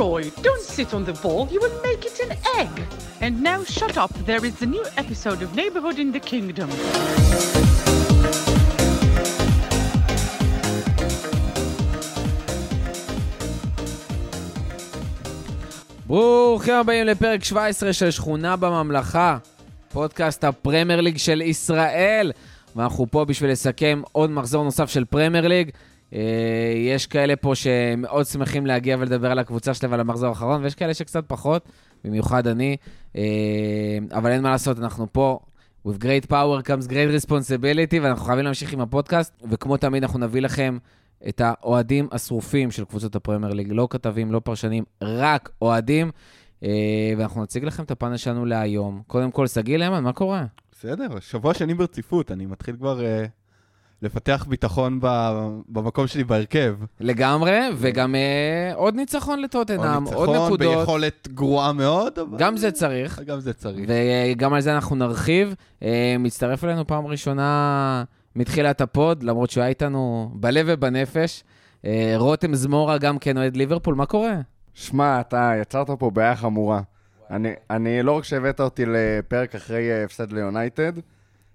Roy, don't sit on the ball, you will make it an egg. And now shut up, there is a new episode of Neighborhood in the Kingdom. ברוכים הבאים לפרק 17 של שכונה בממלכה, פודקאסט הפרמייר ליג של ישראל. ואנחנו פה בשביל לסכם עוד מחזור נוסף של פרמייר ליג. אה, יש כאלה פה שמאוד שמחים להגיע ולדבר על הקבוצה שלהם ועל המחזור האחרון, ויש כאלה שקצת פחות, במיוחד אני. אה, אבל אין מה לעשות, אנחנו פה. With great power comes great responsibility, ואנחנו חייבים להמשיך עם הפודקאסט, וכמו תמיד אנחנו נביא לכם את האוהדים השרופים של קבוצות הפרמייר ליג, לא כתבים, לא פרשנים, רק אוהדים. אה, ואנחנו נציג לכם את הפאנל שלנו להיום. קודם כל, שגיא למן, מה קורה? בסדר, שבוע שני ברציפות, אני מתחיל כבר לפתח ביטחון ב, במקום שלי בהרכב. לגמרי, וגם אה, עוד ניצחון לטוטנאם, עוד, עוד נקודות. ניצחון ביכולת גרועה מאוד, אבל... גם זה צריך. גם זה צריך. וגם על זה אנחנו נרחיב. אה, מצטרף אלינו פעם ראשונה מתחילת ה pod, למרות שהוא היה איתנו בלב ובנפש. אה, רותם זמורה גם כן אוהד ליברפול, מה קורה? שמע, אתה יצרת פה בעיה חמורה. אני, אני לא רק שהבאת אותי לפרק אחרי אה, הפסד ליונייטד,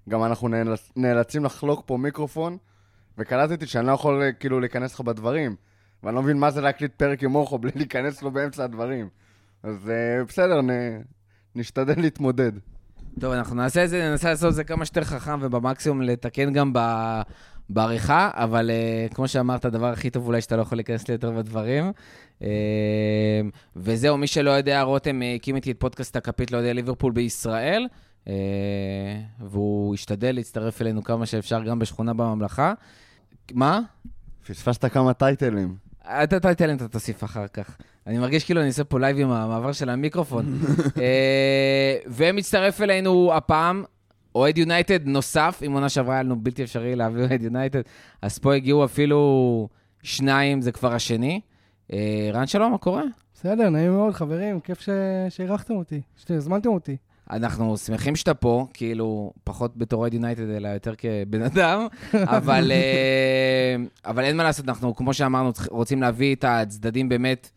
גם אנחנו נאלצ, נאלצים לחלוק פה מיקרופון, וקלטתי שאני לא יכול אה, כאילו להיכנס לך בדברים. ואני לא מבין מה זה להקליט פרק עם אורחו בלי להיכנס לו באמצע הדברים. אז uh, בסדר, נ, נשתדל להתמודד. טוב, אנחנו נעשה את זה, ננסה לעשות את זה כמה שיותר חכם ובמקסימום לתקן גם ב... בעריכה, אבל uh, כמו שאמרת, הדבר הכי טוב אולי שאתה לא יכול להיכנס לי יותר בדברים. Uh, וזהו, מי שלא יודע, רותם הקים איתי את פודקאסט הכפית לאוהדי ליברפול בישראל, והוא השתדל להצטרף אלינו כמה שאפשר גם בשכונה בממלכה. מה? פספסת כמה טייטלים. את הטייטלים אתה תוסיף אחר כך. אני מרגיש כאילו אני עושה פה live עם המעבר של המיקרופון. אה, ומצטרף אלינו הפעם אוהד יונייטד נוסף, אם עונה שעברה היה לנו בלתי אפשרי להביא אוהד יונייטד, אז פה הגיעו אפילו שניים, זה כבר השני. אה, רן שלום, מה קורה? בסדר, נעים מאוד, חברים, כיף שאירחתם אותי, שהזמנתם אותי. אנחנו שמחים שאתה פה, כאילו, פחות בתור אוהד יונייטד, אלא יותר כבן אדם, אבל, אה, אבל אין מה לעשות, אנחנו, כמו שאמרנו, רוצים להביא את הצדדים באמת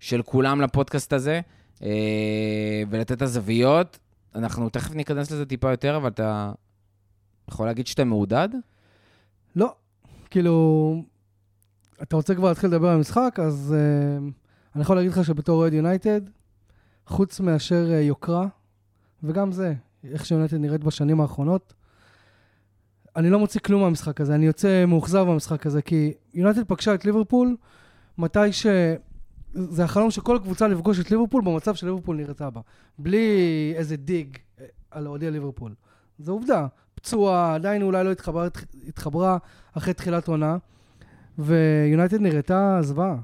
של כולם לפודקאסט הזה, אה, ולתת את הזוויות. אנחנו תכף ניכנס לזה טיפה יותר, אבל אתה יכול להגיד שאתה מעודד? לא. כאילו, אתה רוצה כבר להתחיל לדבר על המשחק, אז uh, אני יכול להגיד לך שבתור אוהד יונייטד, חוץ מאשר uh, יוקרה, וגם זה, איך שיונייטד נראית בשנים האחרונות, אני לא מוציא כלום מהמשחק הזה, אני יוצא מאוכזב במשחק הזה, כי יונייטד פגשה את ליברפול מתי ש... זה החלום של כל קבוצה לפגוש את ליברפול במצב שליברפול נראתה בה. בלי איזה דיג אה, על אוהדי ליברפול. זו עובדה. פצוע, עדיין אולי לא התחברה, התחברה אחרי תחילת עונה, ויונייטד נראתה זוועה.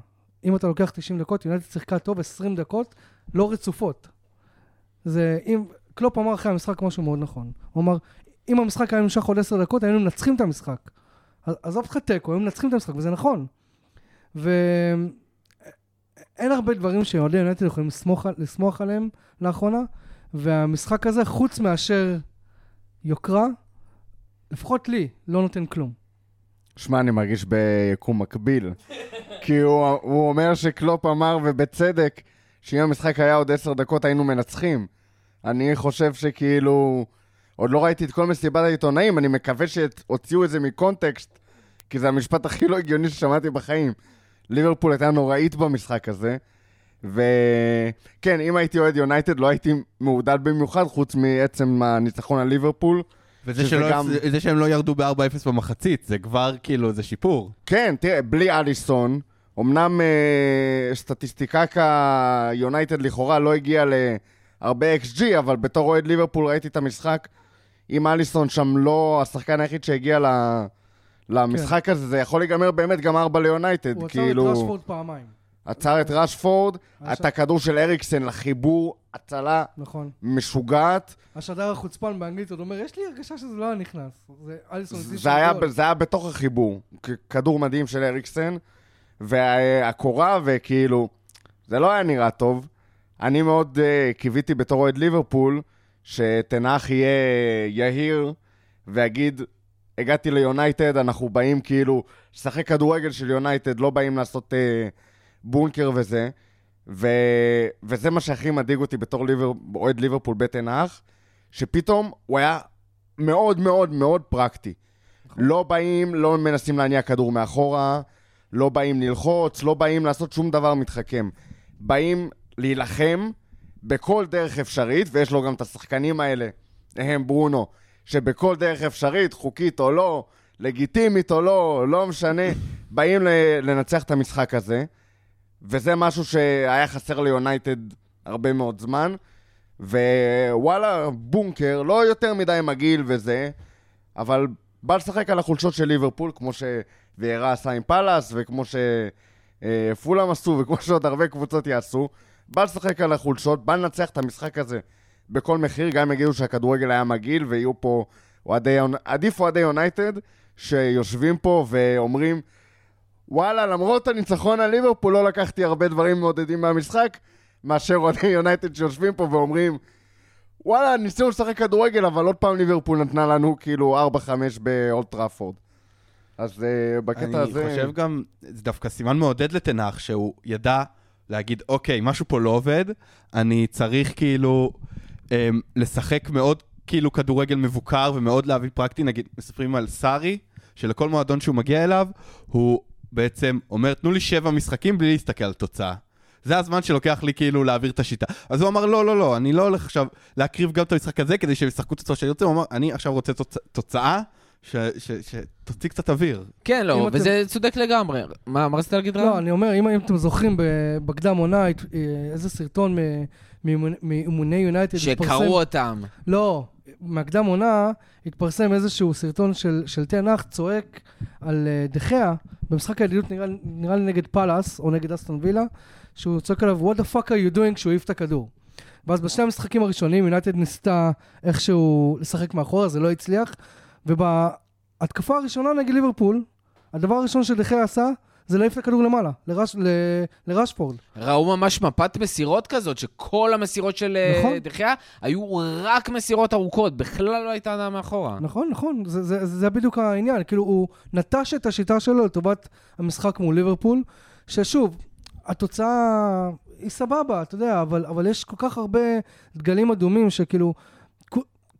אם אתה לוקח 90 דקות, יונייטד שיחקה טוב 20 דקות, לא רצופות. זה, אם, קלופ אמר אחרי המשחק משהו מאוד נכון. הוא אמר, אם המשחק היה נמשך עוד 10 דקות, היינו מנצחים את המשחק. עזוב אותך תיקו, היינו מנצחים את המשחק, וזה נכון. ו... אין הרבה דברים שאוהדי יונייטד יכולים לסמוך, לסמוך עליהם לאחרונה, והמשחק הזה, חוץ מאשר יוקרה, לפחות לי, לא נותן כלום. שמע, אני מרגיש ביקום מקביל. כי הוא, הוא אומר שקלופ אמר, ובצדק, שאם המשחק היה עוד עשר דקות היינו מנצחים. אני חושב שכאילו... עוד לא ראיתי את כל מסיבת העיתונאים, אני מקווה שהוציאו את זה מקונטקסט, כי זה המשפט הכי לא הגיוני ששמעתי בחיים. ליברפול הייתה נוראית במשחק הזה. וכן, אם הייתי אוהד יונייטד, לא הייתי מעודד במיוחד, חוץ מעצם הניצחון על ליברפול. וזה שלא, גם... זה שהם לא ירדו ב-4-0 במחצית, זה כבר כאילו, זה שיפור. כן, תראה, בלי אליסון, אמנם אה, סטטיסטיקקה יונייטד לכאורה לא הגיע להרבה XG, אבל בתור אוהד ליברפול ראיתי את המשחק עם אליסון שם לא השחקן היחיד שהגיע ל... למשחק כן. הזה, זה יכול להיגמר באמת גם ארבע ליונייטד, הוא כאילו... הוא עצר את רשפורד פעמיים. עצר את רשפורד, את הכדור של אריקסן לחיבור, הצלה נכון. משוגעת. השדר החוצפן באנגלית עוד אומר, יש לי הרגשה שזה לא היה נכנס. זה אליסון זה היה, זה היה בתוך החיבור, כדור מדהים של אריקסן, והקורה, וכאילו, זה לא היה נראה טוב. אני מאוד uh, קיוויתי בתור אוהד ליברפול, שתנח יהיה יהיר ויגיד, הגעתי ליונייטד, אנחנו באים כאילו לשחק כדורגל של יונייטד, לא באים לעשות אה, בונקר וזה. ו... וזה מה שהכי מדאיג אותי בתור ליבר... אוהד ליברפול האח, שפתאום הוא היה מאוד מאוד מאוד פרקטי. לא באים, לא מנסים להניע כדור מאחורה, לא באים ללחוץ, לא באים לעשות שום דבר מתחכם. באים להילחם בכל דרך אפשרית, ויש לו גם את השחקנים האלה, הם ברונו, שבכל דרך אפשרית, חוקית או לא, לגיטימית או לא, לא משנה, באים לנצח את המשחק הזה, וזה משהו שהיה חסר ליונייטד הרבה מאוד זמן, ווואלה, בונקר, לא יותר מדי מגעיל וזה, אבל בא לשחק על החולשות של ליברפול, כמו שוויירה עשה עם פאלאס, וכמו שפולאם עשו, וכמו שעוד הרבה קבוצות יעשו. בא לשחק על החולשות, בא לנצח את המשחק הזה בכל מחיר, גם אם יגידו שהכדורגל היה מגעיל, ויהיו פה אוהדי, עדיף אוהדי יונייטד, שיושבים פה ואומרים, וואלה, למרות הניצחון על ליברפול לא לקחתי הרבה דברים מעודדים מהמשחק, מאשר אוהדי יונייטד שיושבים פה ואומרים, וואלה, ניסינו לשחק כדורגל, אבל עוד פעם ליברפול נתנה לנו כאילו 4-5 באולד טראפורד. אז אה, בקטע הזה... אני חושב גם, זה דווקא סימן מעודד לטן האח, שהוא ידע להגיד, אוקיי, משהו פה לא עובד, אני צריך כאילו אמ, לשחק מאוד כאילו כדורגל מבוקר ומאוד להביא פרקטי, נגיד, מספרים על סארי, שלכל מועדון שהוא מגיע אליו, הוא בעצם אומר, תנו לי שבע משחקים בלי להסתכל על תוצאה. זה הזמן שלוקח לי כאילו להעביר את השיטה. אז הוא אמר, לא, לא, לא, אני לא הולך עכשיו להקריב גם את המשחק הזה כדי שהם ישחקו את התוצאה שאני רוצה, הוא אמר, אני עכשיו רוצה תוצ... תוצאה שתוציא קצת אוויר. כן, לא, אתם- וזה צודק לגמרי. מה מה רצית להגיד רם? לא, אני אומר, אם, אם אתם זוכרים בקדם עונה, אה, איזה סרטון מאימוני- יונייטד שקראו אותם. לא, מהקדם עונה התפרסם איזשהו סרטון של, של תנח צועק על אה, דחיה במשחק הידידות נראה, נראה לי נגד פאלאס או נגד אסטון וילה, שהוא צועק עליו what the fuck are you doing כשהוא העיף את הכדור. ואז בשני המשחקים הראשונים יונייטד ניסתה איכשהו לשחק מאחורה, זה לא הצליח, ובהתקפה הראשונה נגד ליברפול, הדבר הראשון שדחיה עשה זה להעיף את הכדור למעלה, לרש, ל, לרשפורד. ראו ממש מפת מסירות כזאת, שכל המסירות של אה, נכון. דחיה היו רק מסירות ארוכות, בכלל לא הייתה הנאה מאחורה. נכון, נכון, זה, זה, זה בדיוק העניין. כאילו, הוא נטש את השיטה שלו לטובת המשחק מול ליברפול, ששוב, התוצאה היא סבבה, אתה יודע, אבל, אבל יש כל כך הרבה דגלים אדומים שכאילו,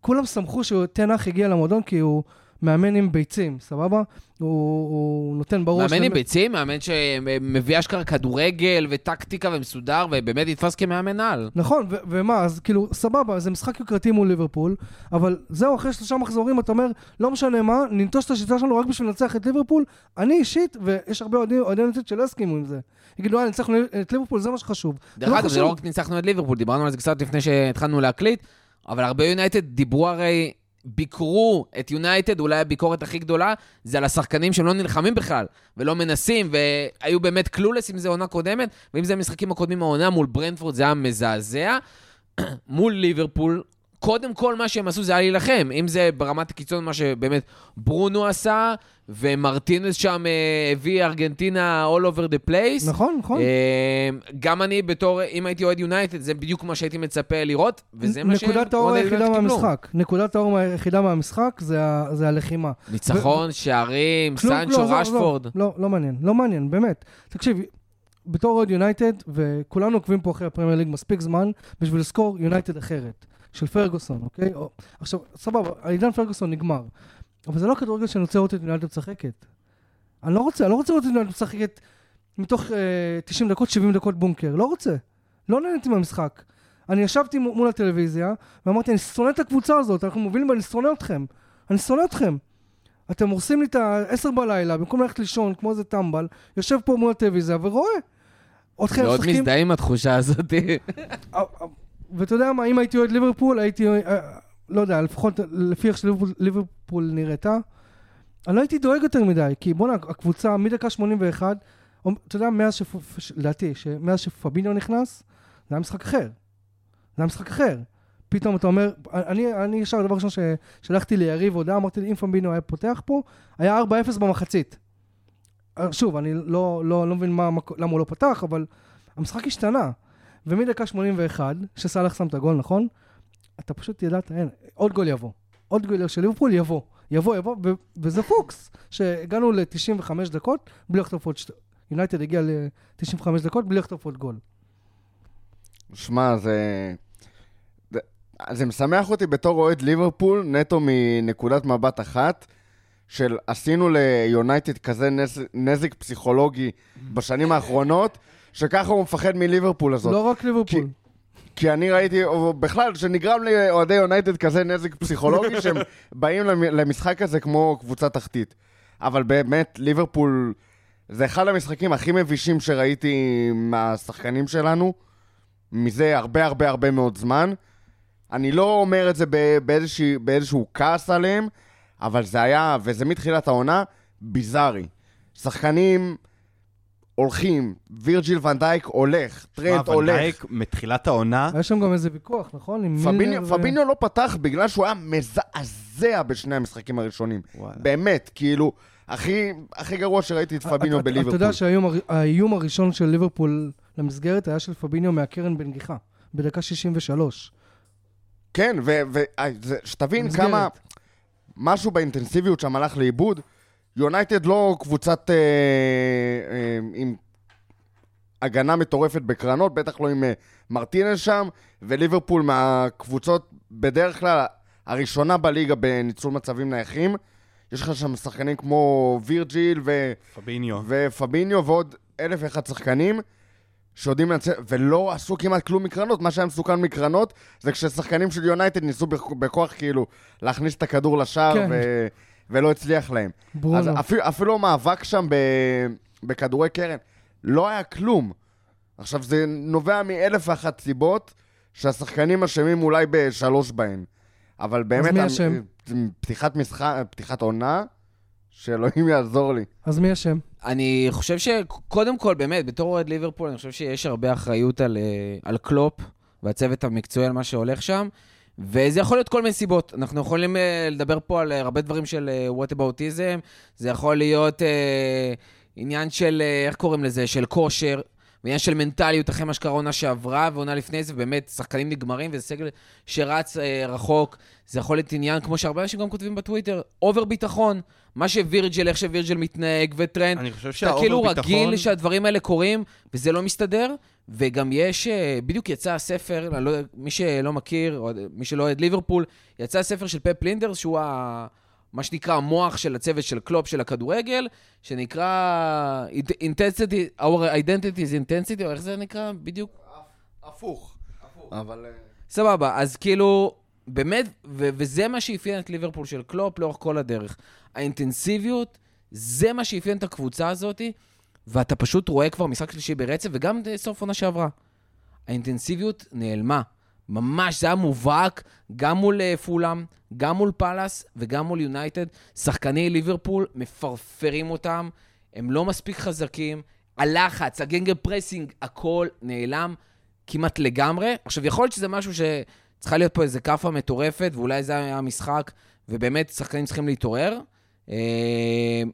כולם שמחו שתנח הגיע למועדון כי הוא מאמן עם ביצים, סבבה? הוא, הוא נותן בראש... מאמן עם באמת- ביצים, מאמן שמביא אשכרה כדורגל וטקטיקה ומסודר, ובאמת נתפס כמאמן על. נכון, ו- ומה, אז כאילו, סבבה, זה משחק יוקרתי מול ליברפול, אבל זהו, אחרי שלושה מחזורים אתה אומר, לא משנה מה, ננטוש את השיטה שלנו רק בשביל לנצח את ליברפול. אני אישית, ויש הרבה אוהדים אוהדי יונייטד שלא הסכימו עם זה. יגידו, אה, ניצחנו את ליברפול, זה מה שחשוב. דרך לא אגב, זה. לא רק ניצחנו את ליברפול, דיברנו על זה קצת לפני שהתחלנו להקליט, אבל הרבה יונייטד דיברו הרי, ביקרו את יונייטד, אולי הביקורת הכי גדולה, זה על השחקנים שהם לא נלחמים בכלל, ולא מנסים, והיו באמת clueless אם זה עונה קודמת, ואם זה המשחקים הקודמים העונה מול ברנדפורד, זה היה מזעזע. מול ליברפול, קודם כל מה שהם עשו זה היה להילחם, אם זה ברמת הקיצון מה שבאמת ברונו עשה, ומרטינס שם אה, הביא ארגנטינה all over the place. נכון, נכון. אה, גם אני בתור, אם הייתי אוהד יונייטד, זה בדיוק מה שהייתי מצפה לראות, וזה מה שהם... נקודת האור היחידה. מהמשחק. נקודת האור היחידה מהמשחק זה הלחימה. ניצחון, שערים, סנצ'ו, לא, רשפורד. לא, לא, לא מעניין, לא מעניין, באמת. תקשיב, בתור אוהד יונייטד, וכולנו עוקבים פה אחרי הפרמייר ליג מספיק זמן, בשביל לזכור יונייטד אחרת, של פרגוסון, אוקיי? או, עכשיו, סבבה, העידן פרגוסון נגמר, אבל זה לא הכדורגל שאני רוצה לראות את יונייטד משחקת. אני לא רוצה, אני לא רוצה לראות את יונייטד משחקת מתוך אה, 90 דקות, 70 דקות בונקר, לא רוצה. לא נהניתי מהמשחק. אני ישבתי מול הטלוויזיה, ואמרתי, אני שונא את הקבוצה הזאת, אנחנו מובילים ואני שונא אתכם. אני שונא אתכם. אתם הורסים לי את ה-10 בלילה, במקום ללכת לישון כמו איזה טמבל, יושב פה מול הטלוויזיה ורואה. אתכם מאוד משחקים... מזדהה עם התחושה הזאת. אה, אה, ואתה יודע מה, אם הייתי אוהד ליברפול, הייתי, אה, לא יודע, לפחות לפי איך שליברפול ליברפול נראתה, אני לא הייתי דואג יותר מדי, כי בואנה, הקבוצה מדקה 81, או- אתה יודע, מאז ש... לדעתי, שמאז שפביניו נכנס, זה היה משחק אחר. זה היה משחק אחר. פתאום אתה אומר, אני, אני ישר, הדבר הראשון ששלחתי ליריב הודעה, אמרתי לי, אם פביניו היה פותח פה, היה 4-0 במחצית. אה, שוב, אני לא, לא, לא מבין מה, למה הוא לא פתח, אבל המשחק השתנה. ומדקה 81, שסאלח שם את הגול, נכון? אתה פשוט ידעת, אין, עוד גול יבוא. עוד גול של ליברפול יבוא. יבוא, יבוא, וזה פוקס. שהגענו ל-95 דקות בלי לחטוף עוד... יונייטד הגיע ל-95 דקות בלי לחטוף עוד גול. שמע, זה... זה- זה משמח אותי בתור אוהד ליברפול, נטו מנקודת מבט אחת, של עשינו ליונייטד כזה נז... נזק פסיכולוגי בשנים האחרונות, שככה הוא מפחד מליברפול הזאת. לא רק ליברפול. כי אני ראיתי, בכלל, שנגרם לאוהדי יונייטד כזה נזק פסיכולוגי, שהם באים למ- למשחק הזה כמו קבוצה תחתית. אבל באמת, ליברפול, זה אחד המשחקים הכי מבישים שראיתי מהשחקנים שלנו, מזה הרבה הרבה הרבה מאוד זמן. אני לא אומר את זה ב- באיזושהי, באיזשהו כעס עליהם, אבל זה היה, וזה מתחילת העונה, ביזארי. שחקנים הולכים, וירג'יל ונדייק הולך, טרנט מה, הולך. ונדייק מתחילת העונה, היה שם גם איזה ויכוח, נכון? פביניו, ו- פביניו לא פתח בגלל שהוא היה מזעזע בשני המשחקים הראשונים. וואלה. באמת, כאילו, הכי, הכי גרוע שראיתי את פביניו אתה- אתה- בליברפול. אתה יודע שהאיום הר- האיום הראשון של ליברפול למסגרת היה של פביניו מהקרן בנגיחה, בדקה 63. כן, ושתבין במסגרת. כמה משהו באינטנסיביות שם הלך לאיבוד. יונייטד לא קבוצת אה, אה, עם הגנה מטורפת בקרנות, בטח לא עם אה, מרטינס שם, וליברפול מהקבוצות בדרך כלל הראשונה בליגה בניצול מצבים נייחים. יש לך שם שחקנים כמו וירג'יל ו... פביניו. ופביניו ועוד אלף ואחד שחקנים שיודעים לנצל, ולא עשו כמעט כלום מקרנות. מה שהיה מסוכן מקרנות זה כששחקנים של יונייטד ניסו בכ- בכוח כאילו להכניס את הכדור לשער כן. ו... ולא הצליח להם. אז ברונו. אפילו, אפילו המאבק שם ב... בכדורי קרן לא היה כלום. עכשיו, זה נובע מאלף ואחת סיבות שהשחקנים אשמים אולי בשלוש בהן. אבל באמת, מי המ- אשם? פתיחת משחק, פתיחת עונה, שאלוהים יעזור לי. אז מי אשם? אני חושב שקודם כל, באמת, בתור אוהד ליברפול, אני חושב שיש הרבה אחריות על, אה, על קלופ והצוות המקצועי על מה שהולך שם, וזה יכול להיות כל מיני סיבות. אנחנו יכולים אה, לדבר פה על אה, הרבה דברים של whataboutism, זה יכול להיות אה, עניין של, אה, איך קוראים לזה? של כושר. ועניין של מנטליות אחרי מה שקרה עונה שעברה ועונה לפני זה, ובאמת, שחקנים נגמרים וזה סגל שרץ אה, רחוק. זה יכול להיות עניין, כמו שהרבה אנשים גם כותבים בטוויטר, over ביטחון. מה שווירג'ל, איך שווירג'ל מתנהג, וטרנד, אני חושב אתה שה over כאילו ביטחון... רגיל שהדברים האלה קורים, וזה לא מסתדר. וגם יש, אה, בדיוק יצא הספר, לא, מי שלא מכיר, או מי שלא אוהד ליברפול, יצא הספר של פפ לינדרס, שהוא ה, מה שנקרא המוח של הצוות של קלופ של הכדורגל, שנקרא intensity, our identity is intensity, או איך זה נקרא בדיוק? הפוך. אבל... אה, סבבה, אז כאילו, באמת, ו- וזה מה שאפיין את ליברפול של קלופ לאורך כל הדרך. האינטנסיביות, זה מה שאפיין את הקבוצה הזאת, ואתה פשוט רואה כבר משחק שלישי ברצף, וגם סוף עונה שעברה. האינטנסיביות נעלמה. ממש, זה היה מובהק גם מול אה, פולאם, גם מול פאלאס וגם מול יונייטד. שחקני ליברפול מפרפרים אותם, הם לא מספיק חזקים. הלחץ, ה gegenpressing, הכל נעלם כמעט לגמרי. עכשיו, יכול להיות שזה משהו שצריכה להיות פה איזה כאפה מטורפת, ואולי זה היה המשחק, ובאמת שחקנים צריכים להתעורר. אה,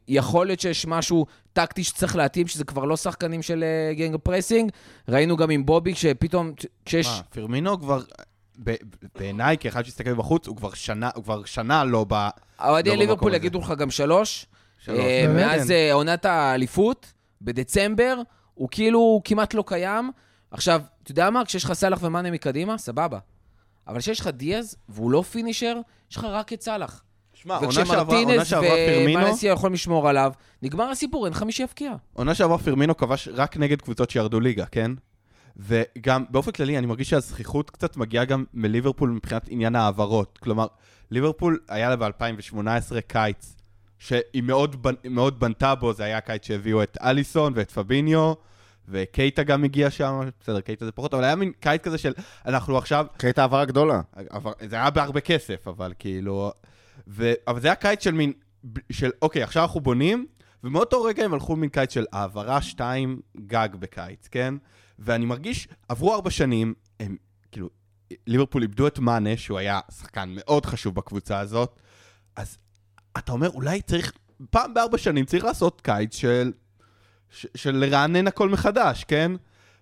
יכול להיות שיש משהו טקטי שצריך להתאים, שזה כבר לא שחקנים של אה, gegenpressing. ראינו גם עם בובי, שפתאום, כשיש... מה, פרמינו כבר, ב- בעיניי, כאחד שהסתכל מבחוץ, הוא כבר שנה, הוא כבר שנה לא ב... אוהדי לא ליברפול. יגידו לך גם שלוש. שלוש. אה? מאז אה, עונת האליפות, בדצמבר, הוא כאילו כמעט לא קיים. עכשיו, אתה יודע מה? כשיש לך סאלח ומאנה מקדימה, סבבה. אבל כשיש לך דיאז, והוא לא פינישר, יש לך רק את סאלח. שמע, עונה שעברה, עונה וכשמרטינס פרמינו, ומלסיה יכולים לשמור עליו, נגמר הסיפור, אין לך מי שיפקיע. עונה שעברה פרמינו כבש רק נגד קבוצות שירדו ליגה, כן? וגם באופן כללי, אני מרגיש שהזכיחות קצת מגיעה גם מליברפול מבחינת עניין ההעברות. כלומר, ליברפול היה לה ב-2018 קיץ, שהיא מאוד, בנ- מאוד בנתה בו, זה היה הקיץ שהביאו את אליסון ואת פביניו, וקייטה גם הגיע שם, בסדר, קייטה זה פחות, אבל היה מין קיץ כזה של, אנחנו עכשיו, הייתה העברה גדולה. עבר, זה היה בהרבה כסף, אבל כאילו... ו, אבל זה היה קיץ של מין... של, אוקיי, עכשיו אנחנו בונים, ומאותו רגע הם הלכו מין קיץ של העברה שתיים גג בקיץ, כן? ואני מרגיש, עברו ארבע שנים, הם כאילו, ליברפול איבדו את מאנה, שהוא היה שחקן מאוד חשוב בקבוצה הזאת, אז אתה אומר, אולי צריך, פעם בארבע שנים צריך לעשות קיץ של, ש, של לרענן הכל מחדש, כן?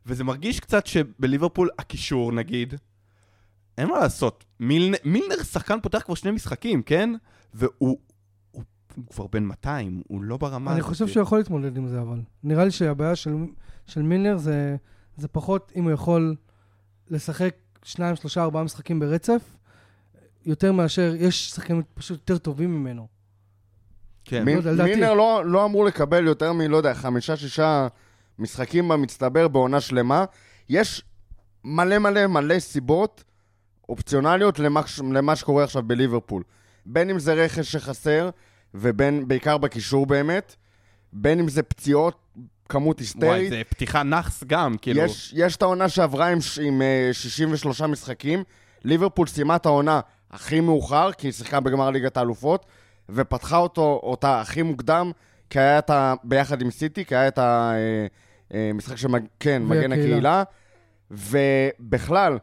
וזה מרגיש קצת שבליברפול הקישור, נגיד, אין מה לעשות. מילנר, מילנר שחקן פותח כבר שני משחקים, כן? והוא הוא, הוא כבר בן 200, הוא לא ברמה אני הזאת. חושב שהוא יכול להתמודד עם זה, אבל. נראה לי שהבעיה של, של מילנר זה, זה פחות אם הוא יכול לשחק שניים, שלושה, ארבעה משחקים ברצף, יותר מאשר, יש שחקנים פשוט יותר טובים ממנו. כן. מי- לא. מינר לא, לא אמור לקבל יותר מ, לא יודע, חמישה, שישה משחקים במצטבר בעונה שלמה. יש מלא מלא מלא סיבות אופציונליות למה, למה שקורה עכשיו בליברפול. בין אם זה רכש שחסר, ובין, בעיקר בקישור באמת, בין אם זה פציעות, כמות וואי, היסטרית. זה פתיחה נאחס גם, כאילו. יש, יש את העונה שעברה עם, עם uh, 63 משחקים. ליברפול סיימה את העונה הכי מאוחר, כי היא שיחקה בגמר ליגת האלופות, ופתחה אותו, אותה הכי מוקדם, כי היה את ה... ביחד עם סיטי, כי היה את המשחק של מג... כן, מגן הקהילה. הקהילה. ובכלל,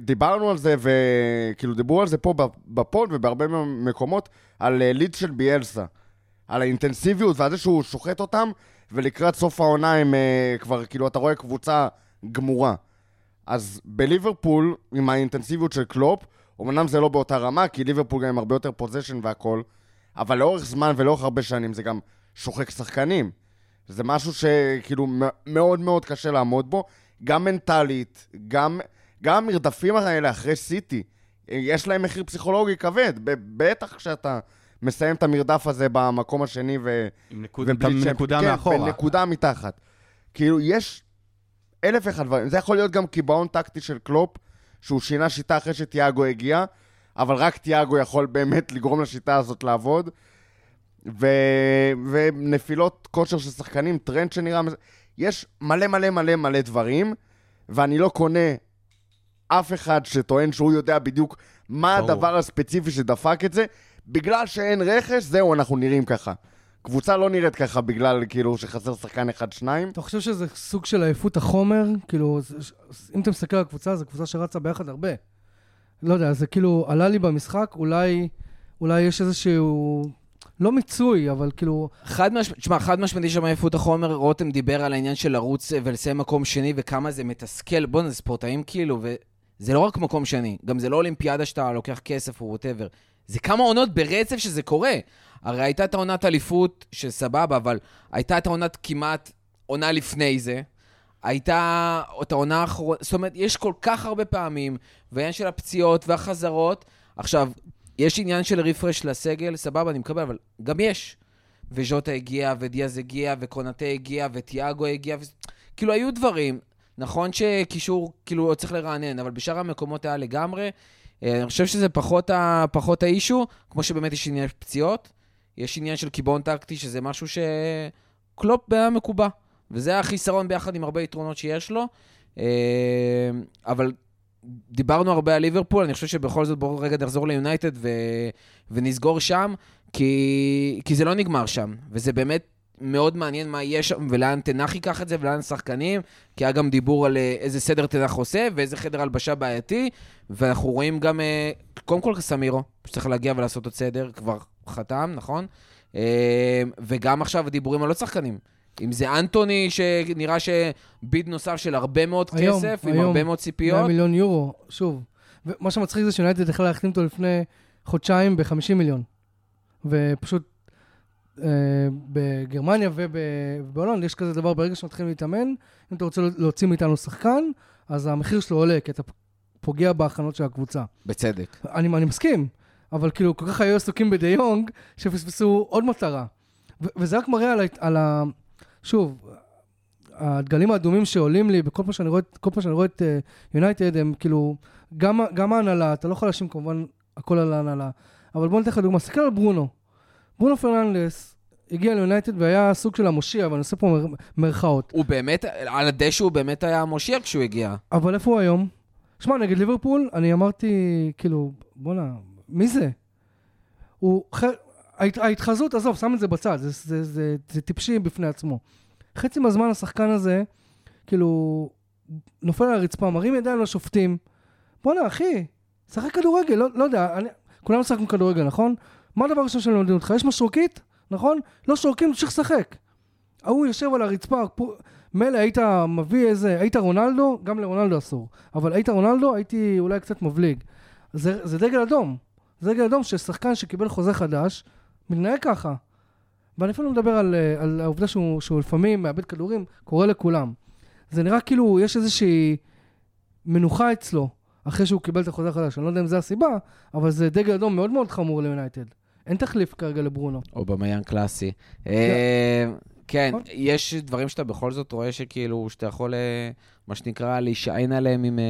דיברנו על זה, וכאילו דיברו על זה פה בפוד ובהרבה מקומות, על אה, לידס של ביאלסה. על האינטנסיביות ועל זה שהוא שוחט אותם, ולקראת סוף העונה הם uh, כבר, כאילו, אתה רואה קבוצה גמורה. אז בליברפול, עם האינטנסיביות של קלופ, אמנם זה לא באותה רמה, כי ליברפול גם עם הרבה יותר possession והכל, אבל לאורך זמן ולאורך הרבה שנים זה גם שוחק שחקנים. זה משהו שכאילו מאוד מאוד קשה לעמוד בו, גם מנטלית, גם, גם המרדפים האלה אחרי סיטי, יש להם מחיר פסיכולוגי כבד, בטח כשאתה מסיים את המרדף הזה במקום השני ו... עם נקוד- נקודה כן, מאחורה. בנקודה מתחת. כאילו, יש אלף ואחד דברים. זה יכול להיות גם קיבעון טקטי של קלופ, שהוא שינה שיטה אחרי שתיאגו הגיע, אבל רק תיאגו יכול באמת לגרום לשיטה הזאת לעבוד. ו... ונפילות כושר של שחקנים, טרנד שנראה... יש מלא מלא מלא מלא דברים, ואני לא קונה אף אחד שטוען שהוא יודע בדיוק מה ברור. הדבר הספציפי שדפק את זה. בגלל שאין רכש, זהו, אנחנו נראים ככה. קבוצה לא נראית ככה בגלל כאילו שחסר שחקן אחד-שניים. אתה חושב שזה סוג של עייפות החומר? כאילו, אם אתה מסתכל על הקבוצה, זו קבוצה שרצה ביחד הרבה. לא יודע, זה כאילו עלה לי במשחק, אולי, אולי יש איזשהו... לא מיצוי, אבל כאילו... חד משמעית, תשמע, חד משמעית יש שם עייפות החומר, רותם דיבר על העניין של לרוץ ולסיים מקום שני וכמה זה מתסכל. בוא'נה, זה ספורטאים כאילו, וזה לא רק מקום שני, גם זה לא אולימפיאדה שאתה לוקח כסף או ווטאבר. זה כמה עונות ברצף שזה קורה. הרי הייתה את העונת אליפות, שסבבה, אבל הייתה את העונת כמעט עונה לפני זה. הייתה את העונה האחרונה, זאת אומרת, יש כל כך הרבה פעמים, והעניין של הפציעות והחזרות. עכשיו, יש עניין של רפרש לסגל, סבבה, אני מקבל, אבל גם יש. וז'וטה הגיע, ודיאז הגיע, וקונטה הגיע, וטיאגו הגיע, ו... כאילו, היו דברים. נכון שקישור, כאילו, צריך לרענן, אבל בשאר המקומות היה לגמרי. אה, אני חושב שזה פחות, ה... פחות האישו, כמו שבאמת יש עניין של פציעות, יש עניין של קיבעון טקטי, שזה משהו שקלופ היה מקובע. וזה החיסרון ביחד עם הרבה יתרונות שיש לו. אה, אבל דיברנו הרבה על ליברפול, אני חושב שבכל זאת בואו רגע נחזור ליונייטד ו... ונסגור שם, כי... כי זה לא נגמר שם, וזה באמת מאוד מעניין מה יהיה שם ולאן תנח ייקח את זה ולאן השחקנים, כי היה גם דיבור על אה, איזה סדר תנח עושה ואיזה חדר הלבשה בעייתי, ואנחנו רואים גם, אה, קודם כל סמירו, שצריך להגיע ולעשות עוד סדר, כבר חתם, נכון? אה, וגם עכשיו הדיבורים על עוד שחקנים. אם זה אנטוני, שנראה שביד נוסף של הרבה מאוד היום, כסף, עם היום, הרבה מאוד 100 ציפיות. מיליון יורו, שוב. ומה שמצחיק זה שיונייטד יכלה להחתים אותו לפני חודשיים ב-50 מיליון. ופשוט בגרמניה וב- ובהולנד יש כזה דבר, ברגע שמתחילים להתאמן, אם אתה רוצה להוציא מאיתנו שחקן, אז המחיר שלו עולה, כי אתה פוגע בהכנות של הקבוצה. בצדק. אני, אני מסכים, אבל כאילו, כל כך היו עסוקים בדי יונג, שפספסו עוד מטרה. וזה רק מראה על, על ה... שוב, הדגלים האדומים שעולים לי, בכל פעם שאני רואה, פעם שאני רואה את יונייטד, הם כאילו, גם, גם ההנהלה, אתה לא יכול להאשים כמובן הכל על ההנהלה, אבל בוא ניתן לך דוגמא, תסתכל על ברונו. ברונו פרננדס הגיע ליונייטד והיה סוג של המושיע, אבל אני עושה פה מר, מרכאות. הוא באמת, על הדשא הוא באמת היה מושיע כשהוא הגיע. אבל איפה הוא היום? שמע, נגד ליברפול, אני אמרתי, כאילו, בואנה, מי זה? הוא... ההת... ההתחזות, עזוב, שם את זה בצד, זה, זה, זה, זה, טיפשי בפני עצמו. חצי מהזמן השחקן הזה, כאילו, נופל על הרצפה, מרים ידיים לשופטים. בואנה, אחי, שחק כדורגל, לא, לא יודע, אני... כולנו משחקים כדורגל, נכון? מה הדבר הראשון שלמדים אותך? יש משרוקית, נכון? לא שורקים, תמשיך לשחק. ההוא יושב על הרצפה, פה- מילא היית מביא איזה, היית רונלדו, גם לרונלדו אסור, אבל היית רונלדו, הייתי אולי קצת מבליג. זה, זה דגל אדום. זה דגל אדום ששחקן שקיבל חוזה חדש, מתנהג ככה. ואני אפילו מדבר על, אה, על העובדה שהוא, שהוא לפעמים מאבד כדורים, קורה לכולם. זה נראה כאילו יש איזושהי מנוחה אצלו, אחרי שהוא קיבל את החוזה החדש. אני לא יודע אם זו הסיבה, אבל זה דגל אדום מאוד מאוד חמור ליונייטד. אין תחליף כרגע לברונו. או במיין קלאסי. אה, כן, נכון. יש דברים שאתה בכל זאת רואה שכאילו, שאתה יכול, אה, מה שנקרא, להישען עליהם עם אה,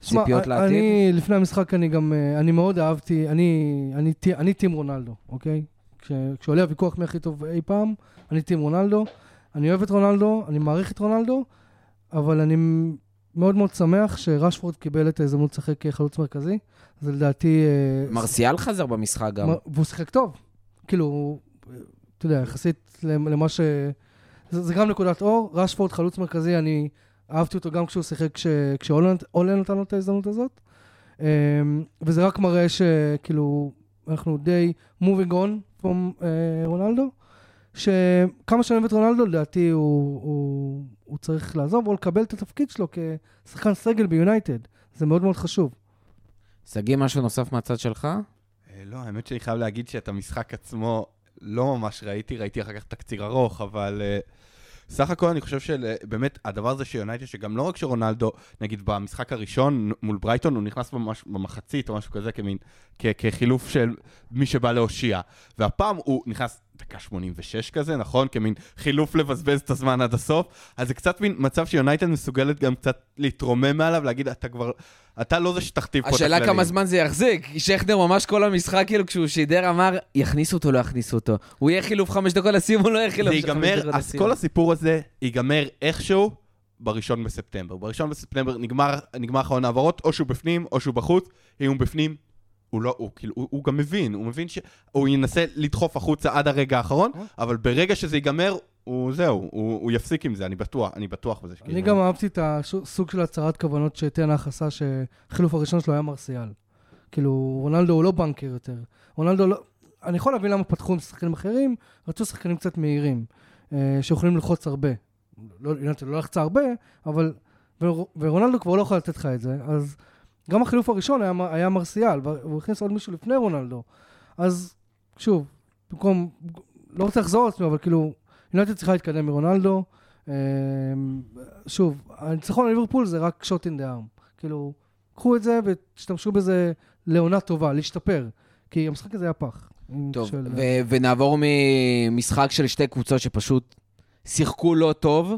ציפיות לעתיד. אני, לפני המשחק אני גם, אני מאוד אהבתי, אני, אני, טי- אני טים רונלדו, אוקיי? כש, כשעולה הוויכוח מי הכי טוב אי פעם, אני טים רונלדו. אני אוהב את רונלדו, אני מעריך את רונלדו, אבל אני מאוד מאוד שמח שרשפורד קיבל את ההזדמנות לשחק כחלוץ מרכזי. זה לדעתי... אה, מרסיאל חזר במשחק גם. והוא שיחק טוב. כאילו, אתה יודע, יחסית למה ש... זה, זה גם נקודת אור. רשפורד חלוץ מרכזי, אני אהבתי אותו גם כשהוא שיחק, כש, כשאולן נתן לו את ההזדמנות הזאת. Um, וזה רק מראה שכאילו, אנחנו די moving on from uh, רונלדו. שכמה שאני אוהב את רונלדו, לדעתי הוא, הוא, הוא צריך לעזוב או לקבל את התפקיד שלו כשחקן סגל ביונייטד. זה מאוד מאוד חשוב. שגיא, משהו נוסף מהצד שלך? אה, לא, האמת שאני חייב להגיד שאת המשחק עצמו לא ממש ראיתי, ראיתי אחר כך תקציר ארוך, אבל uh, סך הכל אני חושב שבאמת הדבר הזה שיונייטד, שגם לא רק שרונלדו, נגיד במשחק הראשון מול ברייטון, הוא נכנס ממש במחצית או משהו כזה, כמין, כ- כחילוף של מי שבא להושיע. והפעם הוא נכנס דקה 86 כזה, נכון? כמין חילוף לבזבז את הזמן עד הסוף. אז זה קצת מין מצב שיונייטד מסוגלת גם קצת להתרומם מעליו, להגיד, אתה כבר, אתה לא זה שתכתיב פה את הכללים. השאלה כמה זמן זה יחזיק. שכנר ממש כל המשחק, כאילו, כשהוא שידר, אמר, יכניסו אותו, לא יכניסו אותו. הוא יהיה חילוף חמש דקות לסיום, הוא לא יהיה חילוף חמש דקות אז לסיום. כל הסיפור הזה ייגמר איכשהו בראשון בספטמבר. בראשון בספטמבר נגמר, נגמר אחרון העברות, או שהוא בפנים או שהוא בחוץ. אם הוא בפנים, הוא לא, הוא כאילו, הוא, הוא גם מבין, הוא מבין שהוא ינסה לדחוף החוצה עד הרגע האחרון, אבל ברגע שזה ייגמר, הוא זהו, הוא, הוא יפסיק עם זה, אני בטוח, אני בטוח בזה. אני גם אהבתי את הסוג של הצהרת כוונות שטנח עשה, שהחילוף הראשון שלו היה מרסיאל. כאילו, רונלדו הוא לא בנקר יותר. רונלדו לא... אני יכול להבין למה פתחו עם שחקנים אחרים, רצו שחקנים קצת מהירים, אה, שיכולים ללחוץ הרבה. לא, יונתן לא לחצה הרבה, אבל... ור- ורונלדו כבר לא יכול לתת לך את זה, אז גם החילוף הראשון היה, היה מרסיאל, והוא הכניס עוד מישהו לפני רונלדו. אז שוב, במקום... לא רוצה לחזור על עצמי, אבל כאילו, יונתן צריכה להתקדם מרונלדו. אה, שוב, הניצחון על ליברפול זה רק שוט אין דה ארם. כאילו, קחו את זה ותשתמשו בזה לעונה טובה, להשתפר. כי המשחק הזה היה פח. טוב, שואל- ו- ונעבור ממשחק של שתי קבוצות שפשוט שיחקו לא טוב,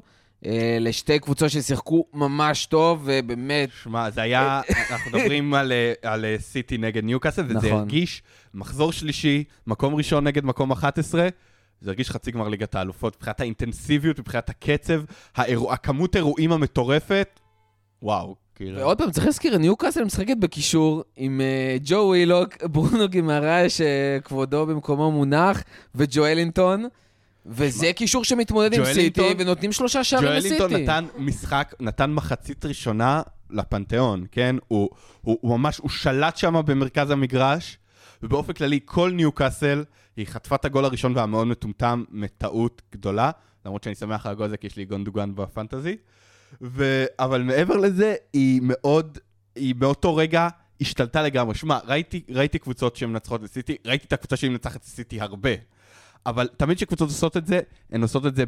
לשתי קבוצות ששיחקו ממש טוב, ובאמת, שמע, זה היה, אנחנו מדברים על, אה, על אה, סיטי נגד ניוקאסל, וזה נכון. הרגיש מחזור שלישי, מקום ראשון נגד מקום 11, זה הרגיש חצי גמר ליגת האלופות, מבחינת האינטנסיביות, מבחינת הקצב, האירוע, הכמות אירועים המטורפת, וואו, כאילו. ועוד פעם, צריך להזכיר, ניוקאסל משחקת בקישור עם אה, ג'ו ווילוק, ברונו גימריה, שכבודו במקומו מונח, וג'ואלינטון, וזה קישור שמתמודד עם סיטי, ג'ואלינטון- ונותנים שלושה שערים ג'ואלינטון לסיטי. נתן משחק, נתן מחצית ראשונה לפנתיאון, כן? הוא, הוא, הוא ממש, הוא שלט שם במרכז המגרש, ובאופן כללי, כל ניוקאסל, היא חטפה את הגול הראשון והמאוד מטומטם מטעות גדולה, למרות שאני שמח על הגול הזה כי יש לי גונדוגן בפנטזי. ו... אבל מעבר לזה, היא מאוד, היא באותו רגע השתלטה לגמרי. שמע, ראיתי, ראיתי קבוצות שמנצחות את סיטי, ראיתי את הקבוצה שהיא מנצחת את סיטי הרבה. אבל תמיד כשקבוצות עושות את זה, הן עושות את זה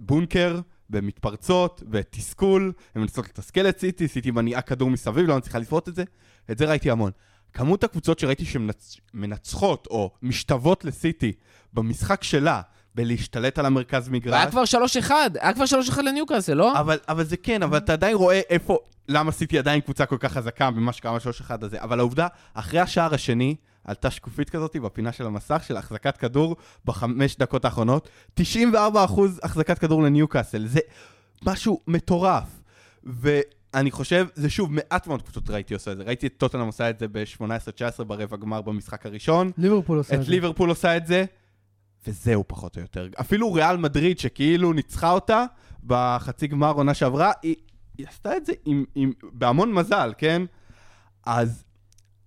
בבונקר, במתפרצות, בתסכול, הן מנסות לתסכל את סיטי, סיטי מניעה כדור מסביב, לא מצליחה לפרוט את זה, את זה ראיתי המון. כמות הקבוצות שראיתי שמנצחות או משתוות לסיטי במשחק שלה, בלהשתלט על המרכז מגרש, היה כבר 3-1, היה כבר 3-1 לניוקאסל, לא? אבל, אבל זה כן, אבל אתה עדיין רואה איפה, למה סיטי עדיין קבוצה כל כך חזקה במה שקרה שלוש אחד הזה. אבל העובדה, אחרי השער השני, עלתה שקופית כזאת בפינה של המסך של החזקת כדור בחמש דקות האחרונות. 94% החזקת כדור לניוקאסל, זה משהו מטורף. ואני חושב, זה שוב, מעט מאוד קבוצות ראיתי עושה את זה. ראיתי את טוטנאם עושה את זה ב-18-19 ברבע גמר במשחק הראשון. ליברפול עושה את את זה. ליברפול עושה את זה, וזהו פחות או יותר. אפילו ריאל מדריד, שכאילו ניצחה אותה בחצי גמר עונה שעברה, היא, היא עשתה את זה עם, עם, בהמון מזל, כן? אז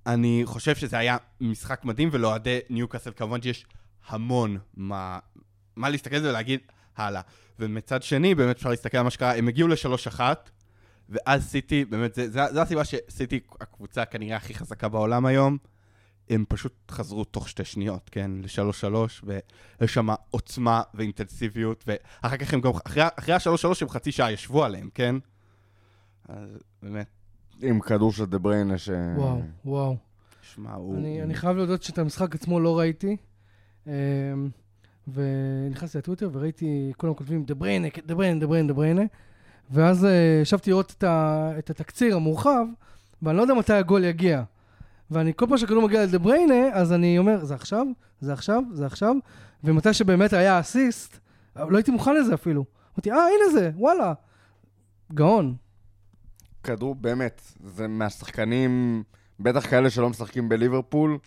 אני חושב שזה היה משחק מדהים, ולאוהדי ניוקאסל כמובן שיש המון מה, מה להסתכל על זה ולהגיד הלאה. ומצד שני, באמת אפשר להסתכל על מה שקרה, הם הגיעו לשלוש אחת, ואז סיטי, באמת, זה, זה, זה הסיבה שסיטי הקבוצה כנראה הכי חזקה בעולם היום. הם פשוט חזרו תוך שתי שניות, כן? לשלוש שלוש, ויש שם עוצמה ואינטנסיביות, ואחר כך הם גם, אחרי, אחרי השלוש שלוש הם חצי שעה ישבו עליהם, כן? אז באמת, עם כדור של דה בריינה ש... וואו, וואו. שמע, הוא... אני, אני חייב להודות שאת המשחק עצמו לא ראיתי. אמ, ונכנסתי לטוויטר וראיתי, כולם כותבים דה בריינה, דה בריינה, דה בריינה, דה בריינה. ואז אה, ישבתי לראות את, ה, את התקציר המורחב, ואני לא יודע מתי הגול יגיע. ואני, כל פעם שהכדור מגיע לדה בריינה, אז אני אומר, זה עכשיו, זה עכשיו, זה עכשיו. ומתי שבאמת היה אסיסט, לא הייתי מוכן לזה אפילו. אמרתי, אה, הנה זה, וואלה. גאון. כדור, באמת, זה מהשחקנים, בטח כאלה שלא משחקים בליברפול,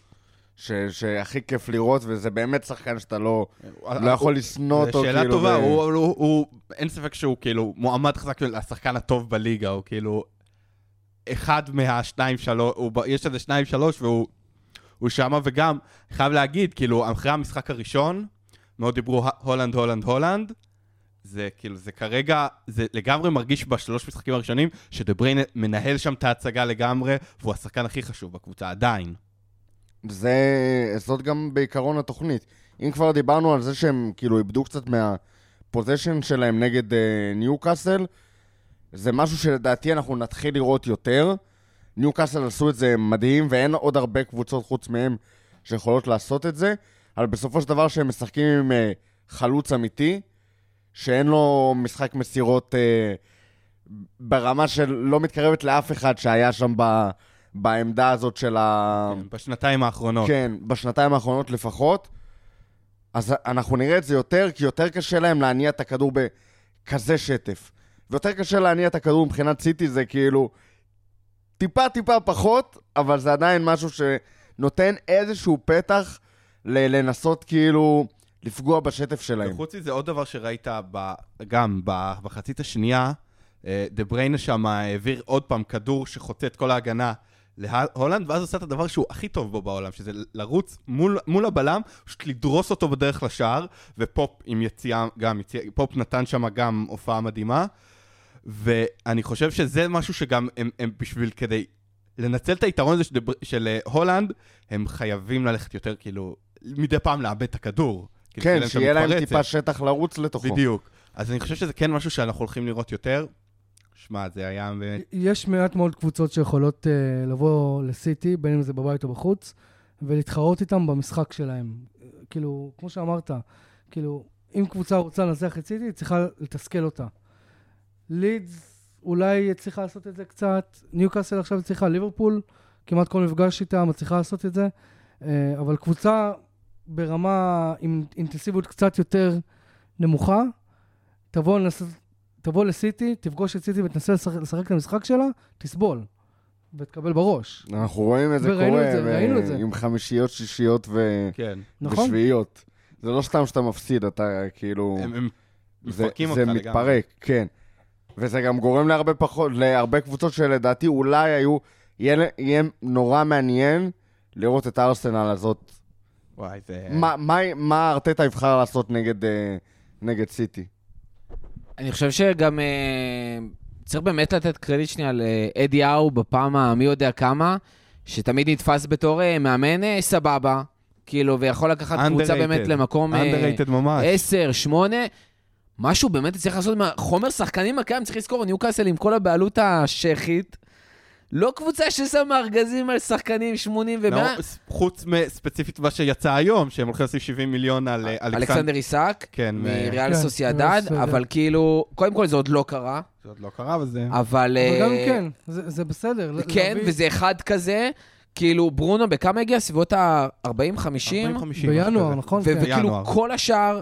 ש, שהכי כיף לראות, וזה באמת שחקן שאתה לא, לא יכול לשנוא אותו, זו שאלה כאילו, טובה, ב- הוא, הוא, הוא, אין ספק שהוא כאילו מועמד חזק לשחקן הטוב בליגה, הוא כאילו אחד מהשניים שלוש, יש איזה שניים שלוש והוא הוא שמה, וגם, חייב להגיד, כאילו, אחרי המשחק הראשון, מאוד דיברו הולנד, הולנד, הולנד, זה כאילו, זה כרגע, זה לגמרי מרגיש בשלוש משחקים הראשונים, שדה בריין מנהל שם את ההצגה לגמרי, והוא השחקן הכי חשוב בקבוצה, עדיין. זה, זאת גם בעיקרון התוכנית. אם כבר דיברנו על זה שהם כאילו איבדו קצת מהפוזיישן שלהם נגד uh, ניוקאסל, זה משהו שלדעתי אנחנו נתחיל לראות יותר. ניוקאסל עשו את זה מדהים, ואין עוד הרבה קבוצות חוץ מהם שיכולות לעשות את זה, אבל בסופו של דבר שהם משחקים עם uh, חלוץ אמיתי, שאין לו משחק מסירות uh, ברמה של לא מתקרבת לאף אחד שהיה שם ב, בעמדה הזאת של ה... בשנתיים האחרונות. כן, בשנתיים האחרונות לפחות. אז אנחנו נראה את זה יותר, כי יותר קשה להם להניע את הכדור בכזה שטף. ויותר קשה להניע את הכדור מבחינת סיטי, זה כאילו טיפה טיפה פחות, אבל זה עדיין משהו שנותן איזשהו פתח ל- לנסות כאילו לפגוע בשטף שלהם. וחוץ מזה, עוד דבר שראית ב, גם ב, בחצית השנייה, אה, דה בריינה שם העביר עוד פעם כדור שחוצה את כל ההגנה להולנד, ואז עושה את הדבר שהוא הכי טוב בו בעולם, שזה לרוץ מול, מול הבלם, פשוט לדרוס אותו בדרך לשער, ופופ עם יציאה, גם יציאה, פופ נתן שם גם הופעה מדהימה, ואני חושב שזה משהו שגם הם, הם בשביל כדי לנצל את היתרון הזה של, של אה, הולנד, הם חייבים ללכת יותר כאילו, מדי פעם לאבד את הכדור. כאילו, כן, שיהיה להם מתפרצת. טיפה שטח לרוץ לתוכו. בדיוק. אז אני חושב שזה כן משהו שאנחנו הולכים לראות יותר. שמע, זה היה באמת... יש מעט מאוד קבוצות שיכולות uh, לבוא לסיטי, בין אם זה בבית או בחוץ, ולהתחרות איתם במשחק שלהם. אה, כאילו, כמו שאמרת, כאילו, אם קבוצה רוצה לנצח את סיטי, היא צריכה לתסכל אותה. לידס אולי צריכה לעשות את זה קצת, ניוקאסל עכשיו צריכה, ליברפול, כמעט כל מפגש איתה מצליחה לעשות את זה, uh, אבל קבוצה ברמה עם אינטנסיביות קצת יותר נמוכה, תבוא לנסות... תבוא לסיטי, תפגוש את סיטי ותנסה לשחק, לשחק את המשחק שלה, תסבול. ותקבל בראש. אנחנו רואים את זה וראינו קורה, את זה, ראינו את זה. עם חמישיות, שישיות ו... כן. נכון? ושביעיות. זה לא סתם שאתה מפסיד, אתה כאילו... הם, הם זה, מפרקים זה אותך לגמרי. מתפרק, כן. וזה גם גורם להרבה פחות, להרבה קבוצות שלדעתי אולי היו, יהיה, יהיה נורא מעניין לראות את הארסנל הזאת. וואי, זה... מה, מה, מה ארטטה יבחר לעשות נגד, אה, נגד סיטי? אני חושב שגם אה, צריך באמת לתת קרדיט שנייה לאדי האו בפעם המי יודע כמה, שתמיד נתפס בתור אה, מאמן אה, סבבה, כאילו, ויכול לקחת קבוצה Underrated. באמת למקום אה, underrated ממש. 10, 8. משהו באמת צריך לעשות מהחומר שחקנים הקיים, צריך לזכור, ניוקאסל עם כל הבעלות השייחית, לא קבוצה ששמה ארגזים על שחקנים 80 ו-100. לא, חוץ מספציפית מה שיצא היום, שהם הולכים לשים 70 מיליון על אה, אלכסנדר. אלכסנדר איסק, כן, מריאל כן, סוסיידד. אבל כאילו, קודם כל זה עוד לא קרה, זה עוד לא קרה, אבל זה... אבל... אבל אה, גם כן, זה, זה בסדר. כן, להביא- וזה אחד כזה, כאילו, ברונו בכמה הגיע? סביבות ה-40-50? 40-50, משהו בינואר. נכון? כן. וכאילו. כל השאר,